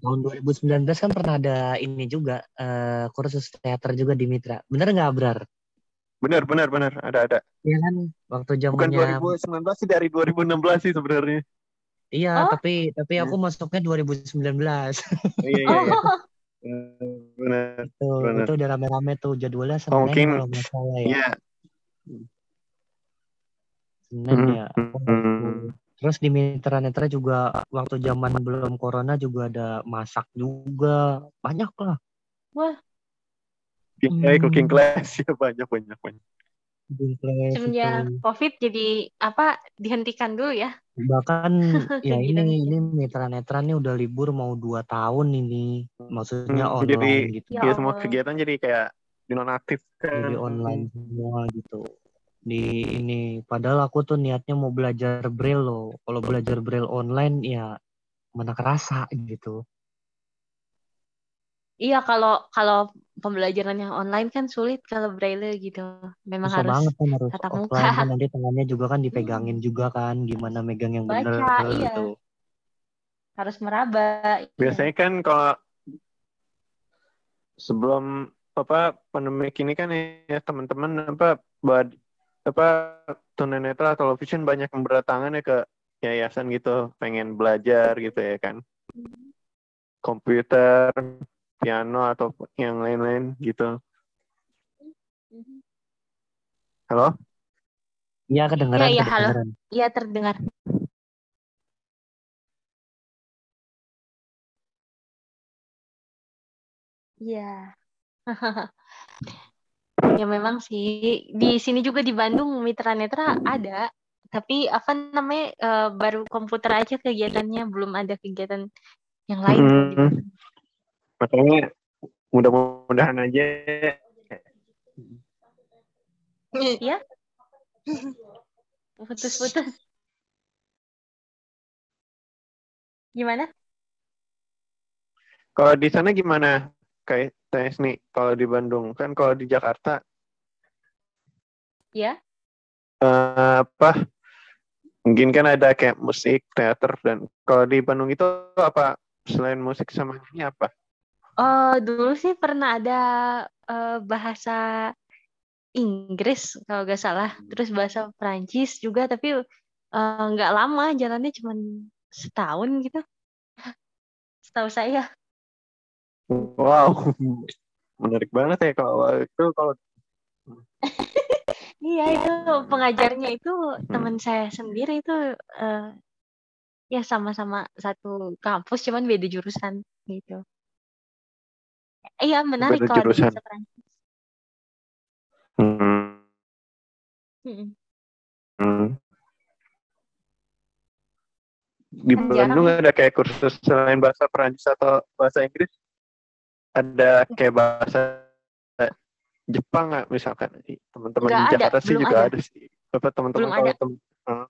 tahun 2019 kan pernah ada ini juga uh, kursus teater juga di Mitra. Bener nggak Abrar? Bener bener bener ada ada. Iya kan waktu zamannya. Bukan 2019 sih dari 2016 sih sebenarnya. Iya, oh? tapi tapi aku iya. masuknya 2019. iya, iya, iya. Oh. Benar, itu, benar. itu udah rame-rame tuh jadwalnya Senin oh, mungkin, kalau nggak salah ya. Iya. Senin ya. Hmm. Terus di Mitra Netra juga waktu zaman belum corona juga ada masak juga. Banyak lah. Wah. Cooking, hmm. cooking class ya banyak banyak banyak. Semenjak COVID jadi apa dihentikan dulu ya? Bahkan ya ini ini netra-netra nih udah libur mau dua tahun ini, maksudnya hmm, online jadi, gitu. Ya, semua kegiatan jadi kayak dinonaktif kan. Jadi online semua gitu. Di ini padahal aku tuh niatnya mau belajar braille loh. Kalau belajar braille online ya mana kerasa gitu. Iya kalau kalau pembelajaran yang online kan sulit kalau braille gitu. Memang Susah harus banget kan harus tatap muka. Kan nanti tangannya juga kan dipegangin hmm. juga kan gimana megang yang benar iya. gitu. Harus meraba. Iya. Biasanya kan kalau sebelum apa pandemi ini kan ya teman-teman apa buat apa tunanetra television banyak yang berdatangan ya ke yayasan gitu pengen belajar gitu ya kan hmm. komputer piano atau yang lain-lain gitu. Halo? Iya kedengaran. Iya, iya halo. Iya terdengar. Iya. ya memang sih di sini juga di Bandung Mitra Netra ada, tapi apa namanya uh, baru komputer aja kegiatannya belum ada kegiatan yang lain. Hmm. Makanya mudah-mudahan aja. Ya putus-putus. Gimana? Kalau di sana gimana kayak tes nih kalau di Bandung? Kan kalau di Jakarta. Ya uh, apa? Mungkin kan ada kayak musik teater dan kalau di Bandung itu apa? Selain musik sama ini apa Oh, dulu sih pernah ada uh, bahasa Inggris kalau nggak salah, terus bahasa Prancis juga, tapi nggak lama. Jalannya cuma setahun gitu. Setahu saya. Wow, menarik banget ya kalau itu kalau iya itu pengajarnya itu teman saya sendiri itu eh, ya sama-sama satu kampus cuman beda jurusan gitu iya menarik Beda kalau di jurusan. bahasa Prancis Hmm. Hmm. Di Kan jarang Bandung ya. ada kayak kursus selain bahasa Perancis atau bahasa Inggris, ada kayak bahasa Jepang nggak misalkan teman-teman di ada, Jakarta sih belum juga ada. ada sih. Apa teman-teman kalau tem- eh,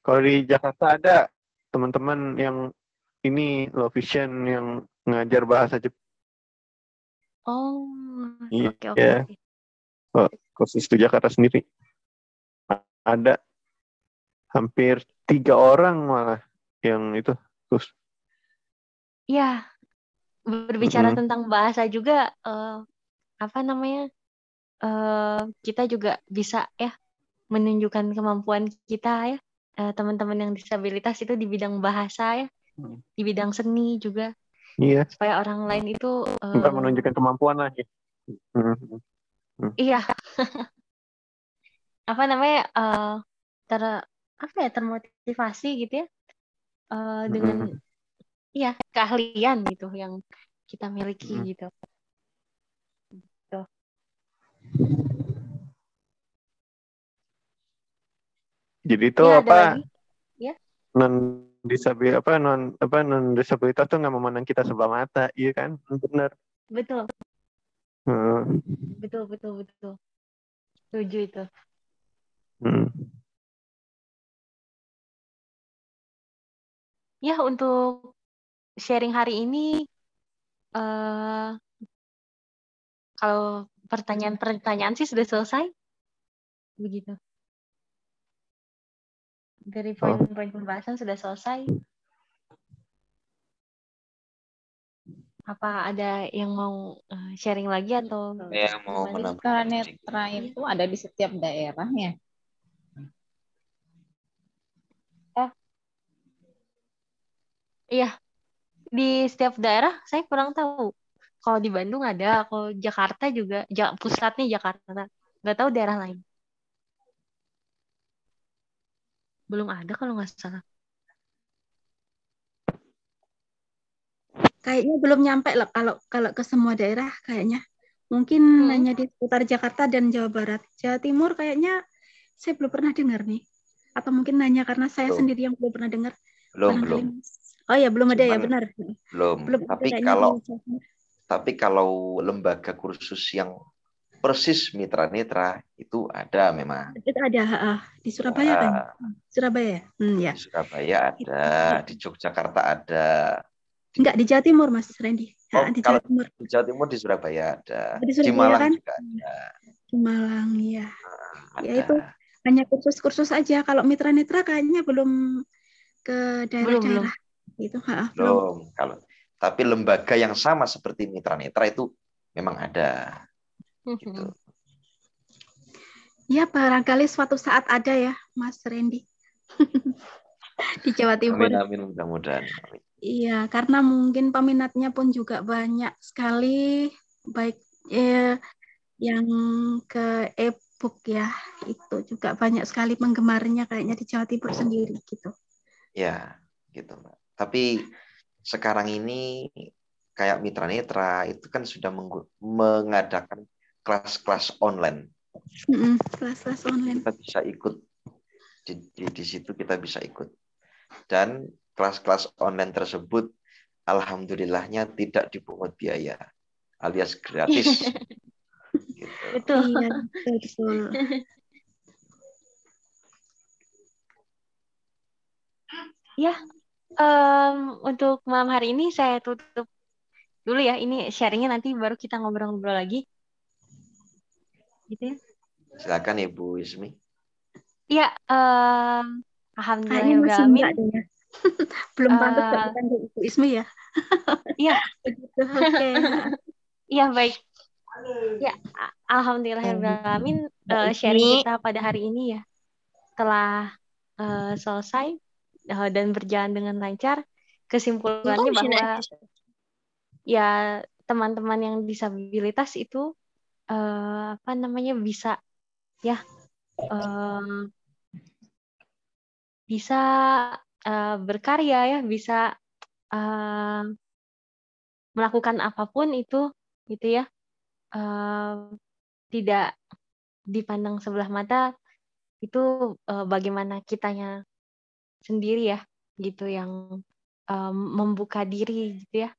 kalau di Jakarta ada teman-teman yang ini low vision yang ngajar bahasa Jepang. Oh Iya. oke oke oke Oh, khusus di Jakarta sendiri ada hampir tiga orang malah yang itu terus Iya, berbicara Mm-mm. tentang bahasa juga eh, apa namanya? eh, kita juga bisa ya menunjukkan kemampuan kita ya. Eh, teman-teman yang disabilitas itu di bidang bahasa ya, Hmm. di bidang seni juga iya supaya orang lain itu bukan menunjukkan kemampuan lagi Hmm. iya apa namanya eh, ter apa ya termotivasi gitu ya eh, dengan Mm-mm. iya keahlian gitu yang kita miliki Mm. gitu. Tuh. jadi itu Ya, apa. Ya. non disabil apa non apa non disabilitas tuh nggak memandang kita sebelah mata iya kan benar Betul, Hmm. betul, betul, betul. Setuju itu. Hmm. Ya, untuk sharing hari ini, eh kalau pertanyaan-pertanyaan sih sudah selesai. Begitu. Dari Oh. poin-poin pembahasan sudah selesai. Apa ada yang mau eh, sharing lagi atau Saya mau menambahkan Tunanetra itu ada di setiap daerah ya. Iya, di setiap daerah saya kurang tahu. Kalau di Bandung ada, kalau Jakarta juga, pusatnya Jakarta. Nggak tahu daerah lain. Belum ada kalau nggak salah. Kayaknya belum nyampe lah kalau kalau ke semua daerah kayaknya. Mungkin Hmm. hanya di seputar Jakarta dan Jawa Barat. Jawa Timur kayaknya saya belum pernah dengar nih. Atau mungkin hanya karena saya Belum. sendiri yang belum pernah dengar. belum belum Oh ya, belum ada ya, Cuman- benar. belum Belum tapi kalau Timur. tapi kalau lembaga kursus yang persis mitra netra itu ada memang Itu ada ah, di Surabaya kan? Ah, Surabaya. ya? Hmm, ya. di Surabaya ada di Yogyakarta ada Enggak di Jawa Timur, Mas Randy. Oh, Ah, di kalau Jawa Timur. di Jawa Timur di Surabaya ada Di di Surabaya Malang kan? juga ada Di Malang, ya. ada Ya itu hanya kursus-kursus aja. Kalau mitra-mitra kayaknya belum ke daerah-daerah. Itu, ha, belum. belum kalau tapi lembaga yang sama seperti mitra netra itu memang ada gitu Ya, barangkali suatu saat ada ya, Mas Randy. di Jawa Timur. amin amin mudah-mudahan. Iya, karena mungkin peminatnya pun juga banyak sekali, baik eh, yang ke e-book ya, itu juga banyak sekali penggemarnya kayaknya di Jawa Timur sendiri gitu. ya gitu mbak tapi sekarang ini kayak mitra netra itu kan sudah mengadakan kelas-kelas online Kelas-kelas online. kita bisa ikut di, di, di situ kita bisa ikut dan kelas-kelas online tersebut alhamdulillahnya tidak dipungut biaya alias gratis gitu. Betul. Iya, betul. Ya, em, untuk malam hari ini saya tutup dulu ya. Ini sharingnya nanti baru kita ngobrol-ngobrol lagi. Gitu ya. silakan ibu Ismi Iya, em, Kayaknya masih deh ya. Belum pantas Eh, Kak, bukan Bu Ibu Ismi ya. Iya, Begitu, oke. iya baik. Ya, a- alhamdulillahirobbilalamin eh, Mbak sharing kita pada hari ini ya telah uh, selesai uh, dan berjalan dengan lancar, kesimpulannya bahwa ya teman-teman yang disabilitas itu uh, apa namanya bisa ya uh, bisa uh, berkarya ya bisa uh, melakukan apa pun itu gitu ya. Uh, tidak dipandang sebelah mata itu uh, bagaimana kitanya sendiri ya gitu yang um, membuka diri gitu ya.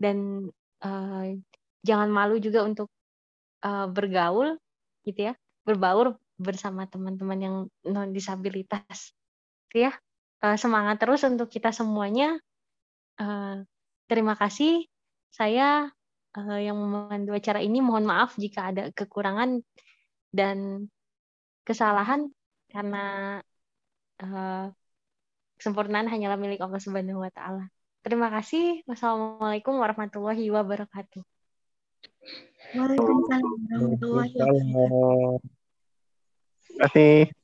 Dan uh, jangan malu juga untuk uh, bergaul gitu ya berbaur bersama teman-teman yang non disabilitas gitu ya uh, semangat terus untuk kita semuanya uh, terima kasih saya uh, yang memandu acara ini mohon maaf jika ada kekurangan dan kesalahan karena uh, kesempurnaan hanyalah milik Allah Subhanahu wa taala. Terima kasih. Wassalamualaikum warahmatullahi wabarakatuh. Waalaikumsalam warahmatullahi wabarakatuh. Terima kasih.